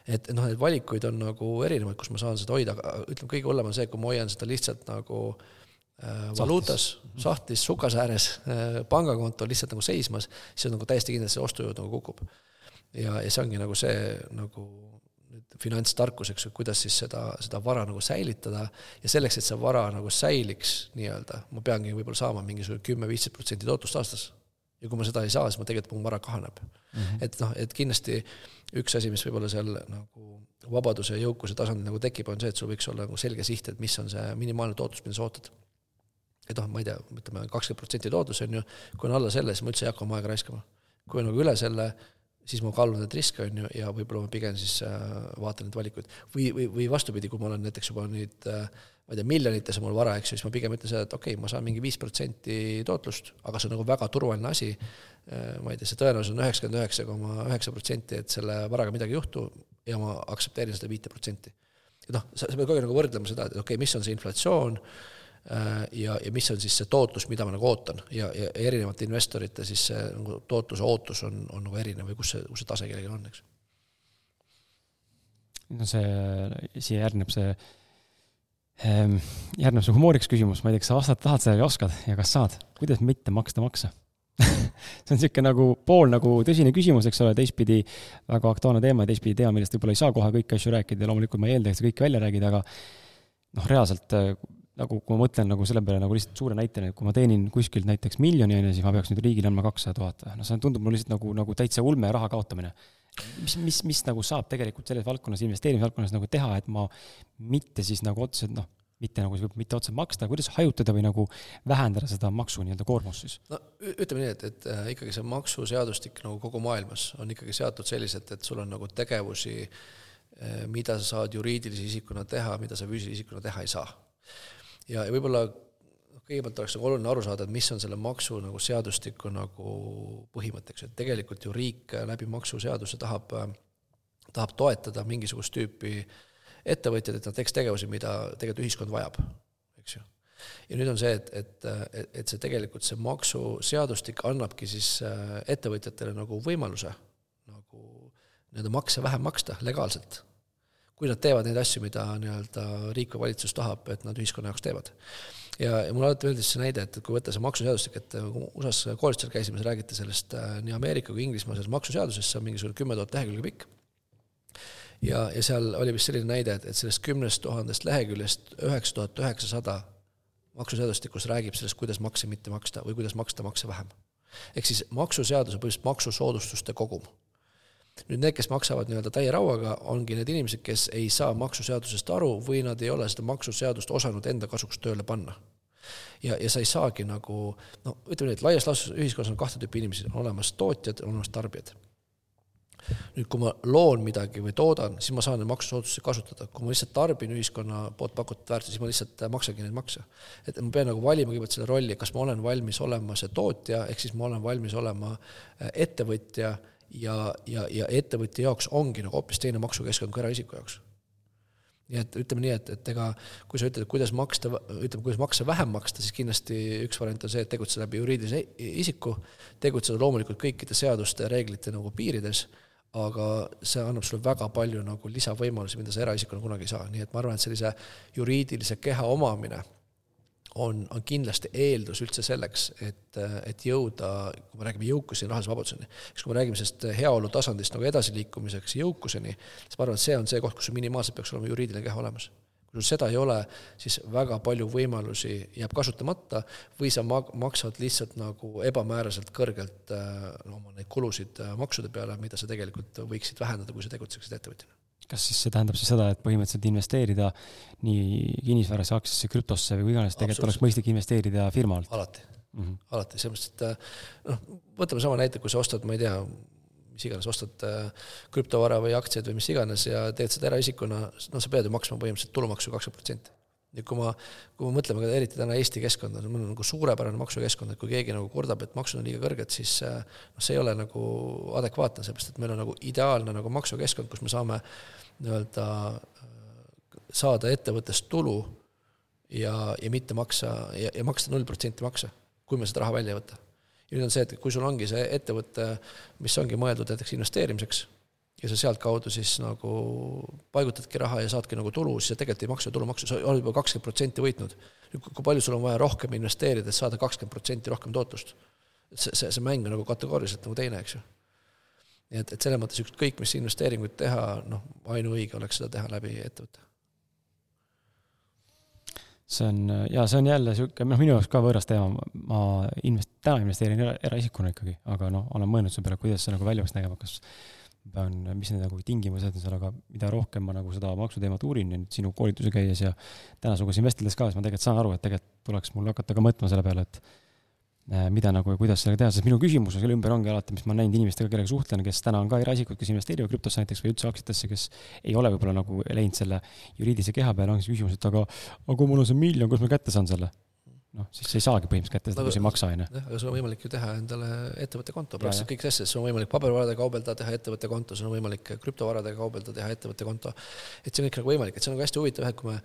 Et noh, neid valikuid on nagu erinevaid, kus ma saan seda hoida, aga ütleme, kõige hullem on see, kui ma hoian seda lihtsalt nagu äh, valuutas, sahtlis, sukas ääres äh,, pangakontol lihtsalt nagu seismas, siis on nagu täiesti kindlasti see ostujõud nagu kukub. ja, ja see ongi nagu see nagu finantstarkus, eks ju, kuidas siis seda, seda vara nagu säilitada ja selleks, et see vara nagu säiliks nii-öelda, ma peangi võib-olla saama mingisugune kümme-viisteist protsenti tootlust aastas. Ja kui ma seda ei saa, siis ma tegelikult, mu vara kahaneb mm. -hmm. et noh, et kindlasti üks asi, mis võib-olla seal nagu vabaduse ja jõukuse tasandil nagu tekib, on see, et sul võiks olla nagu selge siht, et mis on see minimaalne tootlus, mida sa ootad. et noh, ma ei tea, ütleme kakskümmend protsenti tootlus on ju, kui on alla selle, siis ma üldse ei hakka oma aega raiskama. kui on nagu üle selle, siis ma kaalun neid riske, on ju, ja võib-olla ma pigem siis äh, vaatan neid valikuid. või, või, või vastupidi, kui ma olen näiteks juba nüüd äh, ma ei tea, miljonites on mul vara, eks ju, siis ma pigem ütlen seda, et okei okay,, ma saan mingi viis protsenti tootlust, aga see on nagu väga turvaline asi, äh, ma ei tea, see tõenäosus on üheksakümmend üheksa koma üheksa protsenti, et selle varaga midagi ei juhtu ja ma aktsepteerin seda viite protsenti. et noh, sa, sa pead kogu aeg nagu võrdlema seda, et okei okay,, mis on see inflatsioon, Äh, ja, ja mis on siis see tootlus, mida ma nagu ootan ja, ja erinevate investorite siis see nagu tootluse ootus on, on nagu erinev või kus see, kus see tase kellelgi on, eks. no see, siia järgneb see järgneb see humooriks küsimus, ma ei tea, kas sa vastata tahad sellele ja oskad ja kas saad, kuidas mitte maksta makse? (laughs) See on niisugune nagu pool nagu tõsine küsimus, eks ole, teistpidi väga aktuaalne teema ja teistpidi teema, millest võib-olla ei saa kohe kõiki asju rääkida ja loomulikult ma ei eelda, et sa kõike välja räägid, aga noh, reaalselt nagu kui ma mõtlen nagu selle peale nagu lihtsalt suure näitena, et kui ma teenin kuskilt näiteks miljoni, on ju, siis ma peaks nüüd riigile andma kakssada tuhat. noh, see tundub mulle lihtsalt nagu, nagu täitsa ulme raha kaotamine. mis, mis, mis nagu saab tegelikult selles valdkonnas, investeerimisvaldkonnas nagu teha, et ma mitte siis nagu otseselt noh, mitte nagu, mitte otseselt maksta, kuidas hajutada või nagu vähendada seda maksu nii-öelda koormust siis? no ütleme nii, et, et äh, ikkagi see maksuseadustik nagu kogu maailmas on ikkagi seatud selliselt, et sul on nagu tegevusi, äh, mida sa saad juriidilise isikuna teha, mida sa füüsilise isikuna teha ei saa ja, ja võib-olla kõigepealt oleks nagu oluline aru saada, et mis on selle maksu nagu seadustiku nagu põhimõtteks, et tegelikult ju riik läbi maksuseaduse tahab, tahab toetada mingisugust tüüpi ettevõtjad, et nad teeks tegevusi, mida tegelikult ühiskond vajab, eks ju. ja nüüd on see, et, et, et, et see tegelikult, see maksuseadustik annabki siis äh, ettevõtjatele nagu võimaluse nagu nii-öelda makse vähem maksta legaalselt kui nad teevad neid asju, mida nii-öelda riik või valitsus tahab, et nad ühiskonna jaoks teevad. ja, ja mulle alati meeldis see näide, et kui võtta see maksuseadustik, et kui USA-s koolitusel käisime, siis räägiti sellest äh, nii Ameerika kui Inglismaa selles maksuseaduses, see on mingisugune kümme tuhat lehekülge pikk. ja, ja seal oli vist selline näide, et, et sellest kümnest tuhandest leheküljest üheksa tuhat üheksasada maksuseadustikus räägib sellest, kuidas makse mitte maksta või kuidas maksta makse vähem. ehk siis maksuseadus on põhimõtteliselt maksusoodustuste kogum. Nüüd need, kes maksavad nii-öelda täie rauaga, ongi need inimesed, kes ei saa maksuseadusest aru või nad ei ole seda maksuseadust osanud enda kasuks tööle panna. Ja, ja sa ei saagi nagu no ütleme nii, et laias laastus ühiskonnas on kahte tüüpi inimesi, on olemas tootjad, on olemas tarbijad. Nüüd, kui ma loon midagi või toodan, siis ma saan neid maksusoodustusi kasutada, kui ma lihtsalt tarbin ühiskonna poolt pakutud väärtusi, siis ma lihtsalt maksangi neid makse. et ma pean nagu valima kõigepealt selle rolli, kas ma olen valmis olema see tootja, ehk siis ma olen valmis olema äh, ettevõtja ja, ja, ja ettevõtja jaoks ongi nagu hoopis teine maksukeskkond kui eraisiku jaoks. nii et ütleme nii, et, et ega kui sa ütled, kuidas maksta, ütleme, kuidas makse vähem maksta, siis kindlasti üks variant on see, et tegutseda läbi juriidilise isiku, tegutseda loomulikult kõikide seaduste ja reeglite nagu piirides aga see annab sulle väga palju nagu lisavõimalusi, mida sa eraisikuna kunagi ei saa, nii et ma arvan, et sellise juriidilise keha omamine on, on kindlasti eeldus üldse selleks, et, et jõuda, kui me räägime jõukuseni, rahalise vabaduseni, eks kui me räägime sellest heaolu tasandist nagu edasiliikumiseks jõukuseni, siis ma arvan, et see on see koht, kus minimaalselt peaks olema juriidiline keha olemas. Kui sul seda ei ole, siis väga palju võimalusi jääb kasutamata või sa mag-, maksad lihtsalt nagu ebamääraselt kõrgelt äh, oma neid kulusid äh, maksude peale, mida sa tegelikult võiksid vähendada, kui sa tegutseksid ettevõtjana kas siis see tähendab siis seda, et põhimõtteliselt investeerida nii kinnisvarasse, aktsiasse, krüptosse või kuhu iganes, tegelikult oleks mõistlik investeerida firma alt? alati mm, -hmm. alati, selles mõttes, et äh, noh, võtame sama näite, kui sa ostad, ma ei tea, mis iganes, ostad äh, krüptovara või aktsiaid või mis iganes ja teed seda eraisikuna, no sa pead ju maksma põhimõtteliselt tulumaksu kakskümmend protsenti. Nüüd kui ma, kui me mõtleme ka eriti täna Eesti keskkonda, meil on nagu suurepärane maksukeskkond, et kui keegi nagu kurdab, et maksud on liiga kõrged, siis äh, noh, see ei ole nagu adekvaatne, sellepärast et meil on nagu ideaalne nagu maksukeskkond, kus me saame nii-öelda äh, saada ettevõttest tulu ja, ja mitte maksa ja, ja maksta null protsenti makse, kui me seda raha välja ei võta. Ja nüüd on see, et kui sul ongi see ettevõte, mis ongi mõeldud näiteks investeerimiseks, ja sa sealtkaudu siis nagu paigutadki raha ja saadki nagu tulu, siis sa tegelikult ei maksa tulumaksu, sa oled juba kakskümmend protsenti võitnud. kui palju sul on vaja rohkem investeerida, et saada kakskümmend protsenti rohkem tootlust? see, see, see mäng on nagu kategooriliselt nagu teine, eks ju. nii et, et selles mõttes ükskõik, mis investeeringuid teha, noh, ainuõige oleks seda teha läbi ettevõtte see on, jaa, see on jälle niisugune, noh, minu jaoks ka võõras teema, ma invest-, täna investeerin era, eraisikuna ikkagi, aga noh, olen mõelnud selle peale, kuidas see nagu välja peaks nägema, kas pean, mis need nagu tingimused on seal, aga mida rohkem ma nagu seda maksuteemat uurin nüüd sinu koolituse käies ja täna sinuga vesteldes ka, siis ma tegelikult saan aru, et tegelikult tuleks mul hakata ka mõtlema selle peale, et Äh, mida nagu ja kuidas sellega teha, sest minu küsimus selle ümber ongi alati, mis ma olen näinud inimestega, kellega suhtlen, kes täna on ka eraisikud, kes investeerivad krüptosse näiteks või üldse aktsiatesse, kes ei ole võib-olla nagu läinud selle juriidilise keha peale, ongi see küsimus, et aga, aga mul on see miljon, kus ma kätte saan selle? Noh, siis sa ei saagi põhimõtteliselt kätte seda, kui sa ei maksa, on ju. jah, aga sul on võimalik ju teha endale ettevõtte konto, praktiliselt kõik asjad, sul on võimalik pabervaradega kaubelda, teha ettevõtte konto, sul on võimalik krüptovaradega kaubelda, teha ettevõtte konto. et see on kõik nagu võimalik, et see on nagu hästi huvitav, et kui me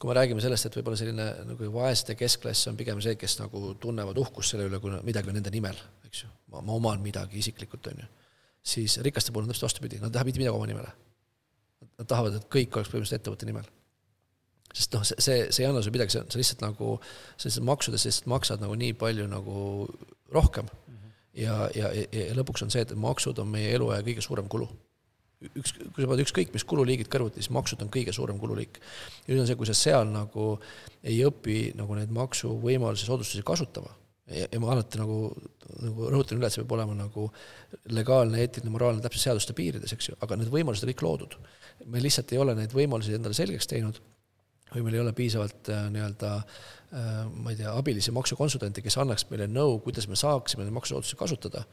kui me räägime sellest, et võib-olla selline nagu vaeste keskklass on pigem see, kes nagu tunnevad uhkust selle üle, kui midagi on nende nimel, eks ju, ma, ma oman midagi isiklikult, on ju, siis rikaste puhul on täpselt vastupidi, nad ei taha mitte midagi oma nimele. Nad tahavad, et kõik oleks põhimõtteliselt ettevõtte nimel. Sest noh, see, see, see ei anna sulle midagi, see on, sa lihtsalt nagu, sa lihtsalt maksudest lihtsalt maksad nagu nii palju nagu rohkem mm. -hmm. ja, ja, ja, ja lõpuks on see, et maksud on meie eluaja kõige suurem kulu üks, kui sa paned ükskõik mis kululiigid kõrvuti, siis maksud on kõige suurem kululiik. ja nüüd on see, kui sa seal nagu ei õpi nagu neid maksuvõimalusi, soodustusi kasutama ja, ja ma alati nagu, nagu rõhutan üle, et see peab olema nagu legaalne, eetiline, moraalne, täpselt seaduste piirides, eks ju, aga need võimalused on kõik loodud. me lihtsalt ei ole neid võimalusi endale selgeks teinud või meil ei ole piisavalt äh, nii-öelda äh, ma ei tea, abilisi maksukonsultante, kes annaks meile nõu, kuidas me saaksime neid maksusoodustusi kasutada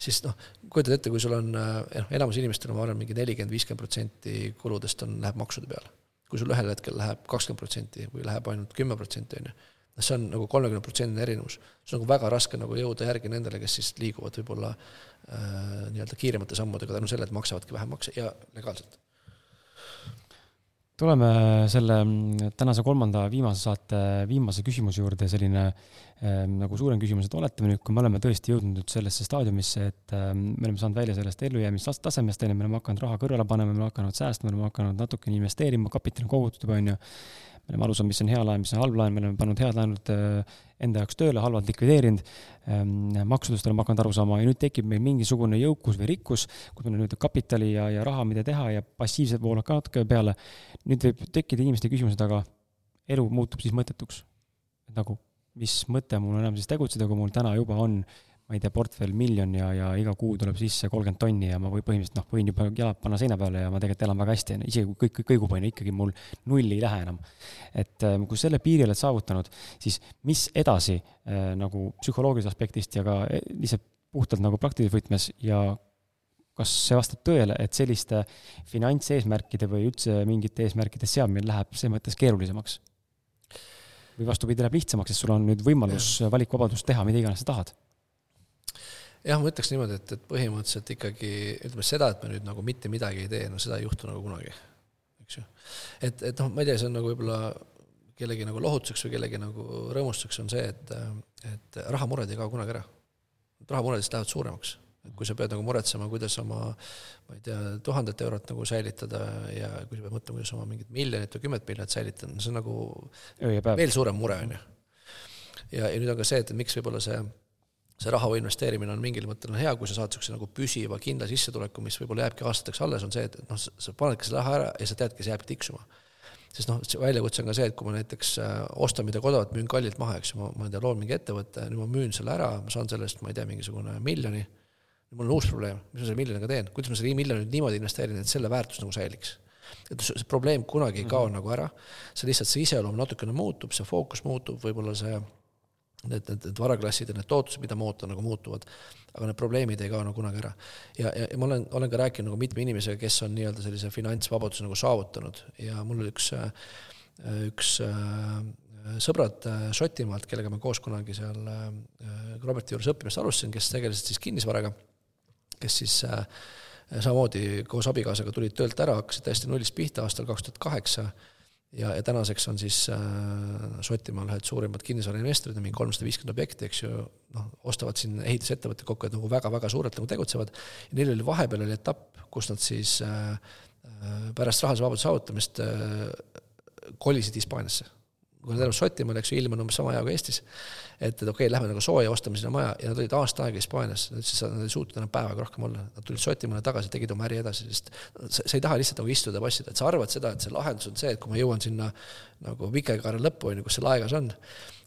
siis noh, kujutad ette, kui sul on, noh, enamus inimestel ma arvan, mingi nelikümmend, viiskümmend protsenti kuludest on, läheb maksude peale. kui sul ühel hetkel läheb kakskümmend protsenti või läheb ainult kümme protsenti, on ju, noh, see on nagu kolmekümne protsendine erinevus. see on nagu väga raske nagu jõuda järgi nendele, kes siis liiguvad võib-olla äh, nii-öelda kiiremate sammudega tänu sellele, et maksavadki vähem makse ja legaalselt tuleme selle mm, tänase kolmanda viimase saate viimase küsimuse juurde, selline äh, nagu suurem küsimus, et oletame nüüd, kui me oleme tõesti jõudnud nüüd sellesse staadiumisse, et äh, me oleme saanud välja sellest ellujäämistasemest, on ju, me oleme hakanud raha kõrvale panema, me oleme hakanud säästma, me oleme hakanud natukene investeerima, kapitali on kogutud juba, on ju me oleme aru saanud, mis on hea laen, mis on halb laen, me oleme pannud head laenud äh, enda jaoks tööle, halvad likvideerinud, ähm, maksudest oleme hakanud aru saama ja nüüd tekib meil mingisugune jõukus või rikkus, kus meil on nüüd kapitali ja, ja raha, mida teha ja passiivsed voolad ka natuke peale. nüüd võib tekkida inimeste küsimused, aga elu muutub siis mõttetuks. nagu mis mõte mul enam siis tegutseda, kui mul täna juba on ma ei tea, portfell miljon ja, ja iga kuu tuleb sisse kolmkümmend tonni ja ma või põhimõtteliselt noh, võin juba jalad panna seina peale ja ma tegelikult elan väga hästi, isegi kui kõik, kõigub, on ju, ikkagi mul nulli ei lähe enam. et äh, kui selle piiri oled saavutanud, siis mis edasi äh, nagu psühholoogilisest aspektist ja ka äh, lihtsalt puhtalt nagu praktilises võtmes ja kas see vastab tõele, et selliste finantseesmärkide või üldse mingite eesmärkide seadmine läheb selles mõttes keerulisemaks? või vastupidi, läheb lihtsamaks, sest sul on nüüd võimalus, valikuvabadus teha mida iganes sa tahad jah, ma ütleks niimoodi, et, et põhimõtteliselt ikkagi ütleme seda, et me nüüd nagu mitte midagi ei tee, no seda ei juhtu nagu kunagi, eks ju. et, et noh, ma ei tea, see on nagu võib-olla kellegi nagu lohutuseks või kellegi nagu rõõmustuseks on see, et, et rahamured ei kao kunagi ära. rahamured lihtsalt lähevad suuremaks. kui sa pead nagu muretsema, kuidas oma ma ei tea, tuhandet eurot nagu säilitada ja kui sa pead mõtlema, kuidas oma mingit miljonit või kümmet miljonit säilitada, see on nagu veel suurem mure, on ju. ja, ja nüüd on ka see, et miks võib-olla see see raha investeerimine on mingil mõttel on hea, kui sa saad niisuguse nagu püsiva kindla sissetuleku, mis võib-olla jääbki aastateks alles, on see, et noh, sa panedki selle raha ära ja sa teadki, see jääbki tiksuma. sest noh, väljakutse on ka see, et kui ma näiteks äh, ostan midagi odavat, müün kallilt maha, eks ju, ma, ma ei tea, loon mingi ettevõtte, nüüd ma müün selle ära, ma saan selle eest, ma ei tea, mingisugune miljoni, mul on uus probleem, mis ma selle miljoniga teen, kuidas ma selle miljoni nüüd niimoodi investeerin, et selle väärtus nagu säiliks et see probleem kunagi ei kao mm -hmm. nagu ära, see lihtsalt, see iseloom natukene muutub, see fookus muutub, võib-olla see need, need, need varaklassid ja need tootlused, mida ma ootan, nagu muutuvad. aga need probleemid ei kao nagu kunagi ära. ja, ja, ja ma olen, olen ka rääkinud nagu mitme inimesega, kes on nii-öelda sellise finantsvabaduse nagu saavutanud ja mul oli üks, üks sõbrad Šotimaalt, kellega ma koos kunagi seal Roberti juures õppimist alustasin, kes tegelesid siis kinnisvaraga, kes siis samamoodi koos abikaasaga tulid töölt ära, hakkasid täiesti nullist pihta aastal kaks tuhat kaheksa ja, ja tänaseks on siis äh, Šotimaal ühed suurimad kinnisvarainvestorid, mingi kolmsada viiskümmend objekti, eks ju, noh, ostavad siin ehitusettevõtted kokku, et nagu väga-väga suurelt nagu tegutsevad, ja neil oli vahepeal oli etapp, kus nad siis äh, äh pärast rahalise vabaduse saavutamist äh, kolisid Hispaaniasse kui nad elavad Šotimaal, eks ju, ilm on umbes sama hea kui Eestis, et, et okei okay,, lähme nagu sooja, ostame sinna maja ja nad olid aasta aega Hispaanias, nad ütlesid, nad ei suutnud enam päevaga rohkem olla. Nad tulid Šotimaale tagasi, tegid oma äri edasi, sest sa, sa ei taha lihtsalt nagu istuda ja passida, et sa arvad seda, et see lahendus on see, et kui ma jõuan sinna nagu Vikerkaare lõppu, on ju, kus see laegas on,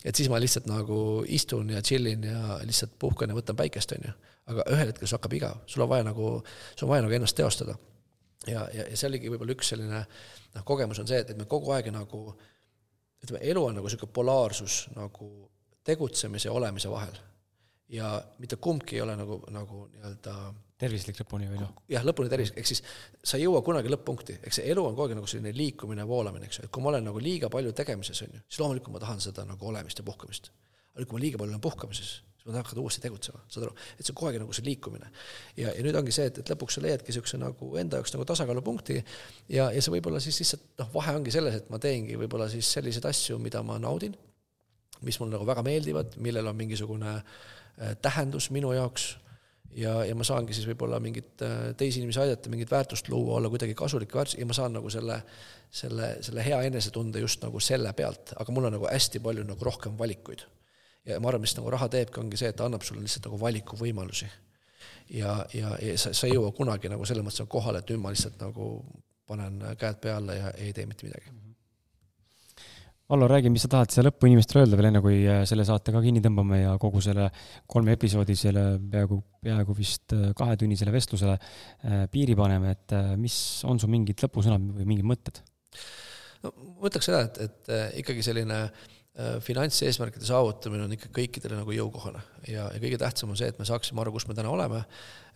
et siis ma lihtsalt nagu istun ja chill in ja lihtsalt puhkan ja võtan päikest, on ju. aga ühel hetkel sul hakkab igav, sul on vaja nagu, sul on vaja nagu ennast teostada. ja, ja, ja see oligi võib-olla üks selline noh, kogemus on see, et, et me kogu aeg nagu äh, ütleme, elu on nagu niisugune polaarsus nagu tegutsemise ja olemise vahel. ja mitte kumbki ei ole nagu, nagu nii-öelda tervislik lõpuni või noh? jah, lõpuni tervislik, ehk siis sa ei jõua kunagi lõpp-punkti, eks see elu on kogu aeg nagu selline liikumine, voolamine, eks ju, et kui ma olen nagu liiga palju tegemises, on ju, siis loomulikult ma tahan seda nagu olemist ja puhkamist. aga kui ma liiga palju olen puhkamises, siis tahan hakata uuesti tegutsema, saad aru, et see on kogu aeg nagu see liikumine. ja, ja nüüd ongi see, et, et lõpuks sa leiadki niisuguse nagu enda jaoks nagu tasakaalupunkti ja, ja see võib-olla siis lihtsalt noh, vahe ongi selles, et ma teengi võib-olla siis selliseid asju, mida ma naudin, mis mulle nagu väga meeldivad, millel on mingisugune äh, tähendus minu jaoks ja, ja ma saangi siis võib-olla mingit äh, teisi inimesi aidata, mingit väärtust luua, olla kuidagi kasulik väärtus ja ma saan nagu selle, selle, selle hea enesetunde just nagu selle pealt, aga mul on nagu hästi palju nagu rohkem valikuid ja ma arvan, mis nagu raha teebki, ongi see, et ta annab sulle lihtsalt nagu valikuvõimalusi. ja, ja, ja sa, sa ei jõua kunagi nagu selles mõttes nagu kohale, et nüüd ma lihtsalt nagu panen käed pea alla ja ei tee mitte midagi. Vallo, räägi, mis sa tahad siia lõppu inimestele öelda veel, enne kui äh, selle saate ka kinni tõmbame ja kogu selle kolme episoodi selle peaaegu, peaaegu vist äh, kahetunnisele vestlusele äh, piiri paneme, et mis on su mingid lõpusõnad või mingid mõtted? no ma ütleks seda, et, et ikkagi selline Äh, finantseesmärkide saavutamine on ikka kõikidele nagu jõukohane ja, ja kõige tähtsam on see, et me saaksime aru, kus me täna oleme.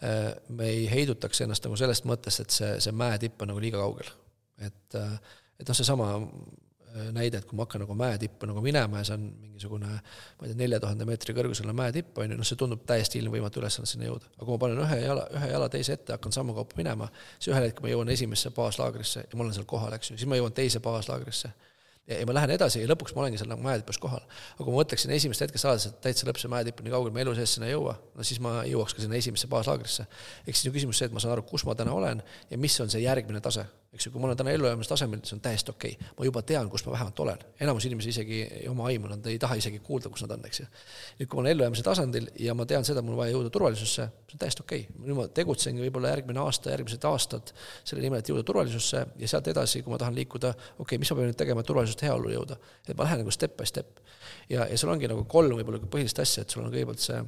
Äh, me ei heidutaks ennast nagu sellest mõttest, et see, see mäetipp on nagu liiga kaugel. et, äh, et noh, seesama näide, et kui ma hakkan nagu mäetippu nagu minema ja see on mingisugune ma ei tea, nelja tuhande meetri kõrgusele mäetipp, on ju, noh, see tundub täiesti ilmvõimatu ülesanne sinna jõuda. aga kui ma panen ühe jala, ühe jala teise ette, hakkan sammu kaupa minema, siis ühel hetkel ma jõuan esimesse baaslaagrisse ja ma olen seal kohal, eks ju, siis ma jõuan teise baaslaagrisse ja, ma lähen edasi ja lõpuks ma olengi seal nagu mäetipus kohal. aga kui ma mõtleksin esimest hetkest alates, et täitsa lõpp see mäetipp nii kaugel, ma elu sees sinna ei jõua, no siis ma jõuaks ka sinna esimesse baaslaagrisse. ehk siis on küsimus see, et ma saan aru, kus ma täna olen ja mis on see järgmine tase. Eks ju, kui ma olen täna ellujäämise tasemel, see on täiesti okei okay.. ma juba tean, kus ma vähemalt olen. enamus inimesi isegi oma aimu, nad ei taha isegi kuulda, kus nad on, eks ju. nüüd, kui ma olen ellujäämise tasandil ja ma tean seda, mul on vaja jõuda turvalisusse, see on täiesti okei okay.. nüüd ma tegutsengi võib-olla järgmine aasta, järgmised aastad selle nimel, et jõuda turvalisusse ja sealt edasi, kui ma tahan liikuda, okei okay,, mis ma pean nüüd tegema, et turvalisust heaolu jõuda. et ma lähen nagu step by step. ja, ja sul ongi nagu kolm võib-olla põhilist asja, et sul on kõigepealt see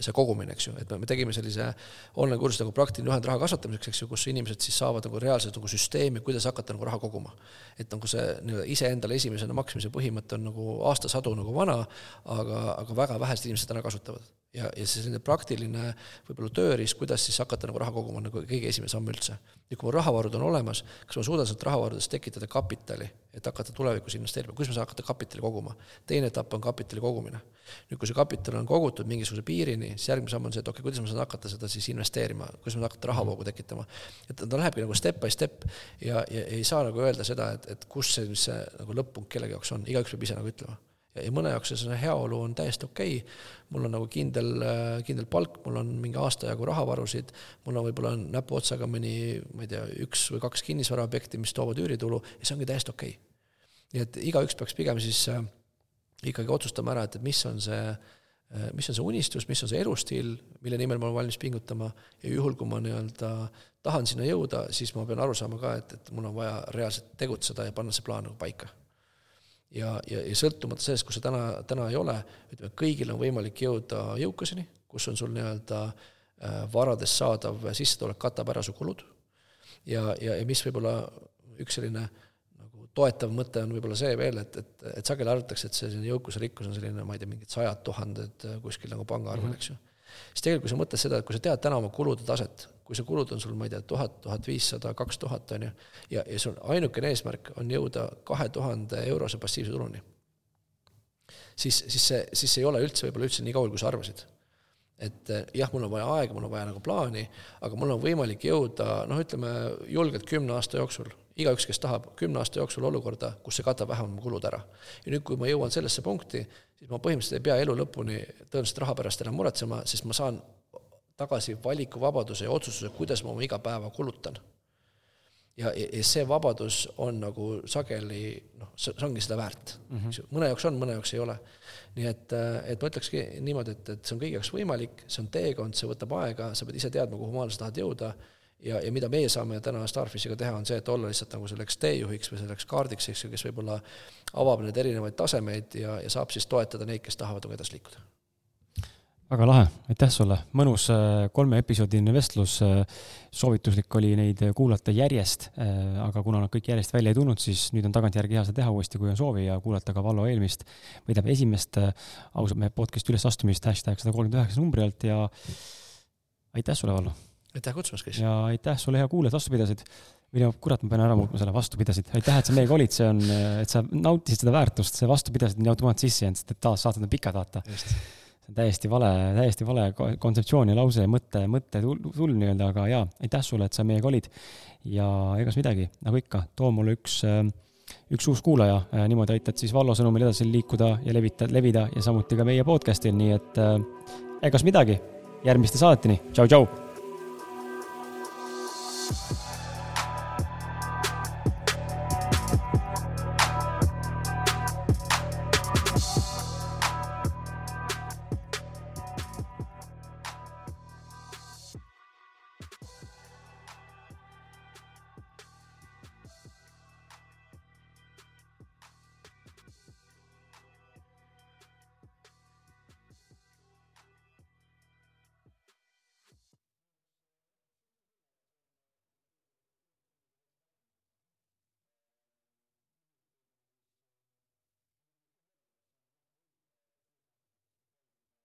see kogumine, eks ju, et me tegime sellise online kursuse nagu praktiline juhend raha kasvatamiseks, eks ju, kus inimesed siis saavad nagu reaalselt nagu süsteemi, kuidas hakata nagu raha koguma. et nagu see nii-öelda iseendale esimesena maksmise põhimõte on nagu aastasadu nagu vana, aga, aga väga vähesed inimesed täna kasutavad ja, ja see selline praktiline võib-olla tööriist, kuidas siis hakata nagu raha koguma, nagu kõige esimene samm üldse. ja kui mul rahavarud on olemas, kas ma suudan sealt rahavarudest tekitada kapitali, et hakata tulevikus investeerima, kuidas ma saan hakata kapitali koguma? teine etapp on kapitali kogumine. nüüd, kui see kapital on kogutud mingisuguse piirini, siis järgmine samm on see, et okei okay,, kuidas ma saan hakata seda siis investeerima, kuidas ma saan hakata rahavoogu tekitama. et ta lähebki nagu step by step ja, ja ei saa nagu öelda seda, et, et kus see, mis see nagu lõpp-punkt kellegi jaoks on, igaüks peab ise nagu ütlema ja, ja mõne jaoks see heaolu on täiesti okei. Okay., mul on nagu kindel, kindel palk, mul on mingi aasta jagu rahavarusid, mul on võib-olla näpuotsaga mõni, ma ei tea, üks või kaks kinnisvaraobjekti, mis toovad üüritulu ja see ongi täiesti okei. Okay.. nii et igaüks peaks pigem siis äh, ikkagi otsustama ära, et, et mis on see äh, mis on see unistus, mis on see elustiil, mille nimel ma olen valmis pingutama. Ja juhul, kui ma nii-öelda tahan sinna jõuda, siis ma pean aru saama ka, et, et mul on vaja reaalselt tegutseda ja panna see plaan nagu paika ja, ja, ja sõltumata sellest, kus sa täna, täna ei ole, ütleme, kõigil on võimalik jõuda jõukuseni, kus on sul nii-öelda äh, varadest saadav sissetulek katab ära su kulud ja, ja, ja mis võib-olla üks selline nagu toetav mõte on võib-olla see veel, et, et, et sageli arvatakse, et selline jõukuse rikkus on selline, ma ei tea, mingid sajad tuhanded kuskil nagu pangaarvel mm, -hmm. eks ju siis tegelikult, sa mõtled seda, et kui sa tead täna oma kulude taset, kui see kulud on sul, ma ei tea, tuhat, tuhat viissada, kaks tuhat, on ju, ja, ja sul ainukene eesmärk on jõuda kahe tuhande eurose passiivse tuluni, siis, siis see, siis see ei ole üldse võib-olla üldse nii kaugel, kui sa arvasid et eh, jah, mul on vaja aega, mul on vaja nagu plaani, aga mul on võimalik jõuda noh, ütleme julgelt kümne aasta jooksul igaüks, kes tahab kümne aasta jooksul olukorda, kus see katab vähemalt mu kulud ära. ja nüüd, kui ma jõuan sellesse punkti, siis ma põhimõtteliselt ei pea elu lõpuni tõenäoliselt raha pärast enam muretsema, sest ma saan tagasi valikuvabaduse ja otsustuse, kuidas ma oma igapäeva kulutan. ja, ja see vabadus on nagu sageli noh, see ongi seda väärt mm, -hmm. mõne jaoks on, mõne jaoks ei ole. nii et, et ma ütlekski niimoodi, et, et see on kõigi jaoks võimalik, see on teekond, see võtab aega, sa pead ise teadma, kuhu maale sa tahad jõuda ja, ja mida meie saame täna Starfishiga teha, on see, et olla lihtsalt nagu selleks teejuhiks või selleks kaardiks, eks ju, kes võib-olla avab neid erinevaid tasemeid ja, ja saab siis toetada neid, kes tahavad nagu edasi liikuda. väga lahe, aitäh sulle, mõnus äh, kolmeepisoodiline vestlus, äh, soovituslik oli neid kuulata järjest, äh, aga kuna nad kõik järjest välja ei tulnud, siis nüüd on tagantjärgi hea seda teha uuesti, kui on soovi ja kuulata ka Vallo eelmist või tähendab esimest ausalt mehe podcast'i ülesastumist hashtag sada kolmkümmend üheksa numbri alt ja aitäh sulle, Vallo aitäh kutsumast, Kris! ja aitäh sulle, hea kuulaja, et vastu pidasid. või no kurat, ma pean ära muutma selle vastu pidasid. aitäh, et sa meiega olid, see on, et sa nautisid seda väärtust, see vastu pidasid on nii automaatselt sisse jäänud, sest et taas saated on pikad, vaata. see on täiesti vale, täiesti vale kontseptsioon ja lause ja mõte, mõte sul nii-öelda, aga jaa, aitäh sulle, et sa meiega olid. ja egas midagi, nagu ikka, too mulle üks üks uus kuulaja, niimoodi aitad siis Vallo sõnumil edasi liikuda ja levita, levida ja samuti ka meie podcast'il, nii et äh, egas midagi, järgmiste saadeteni, tšau-tšau!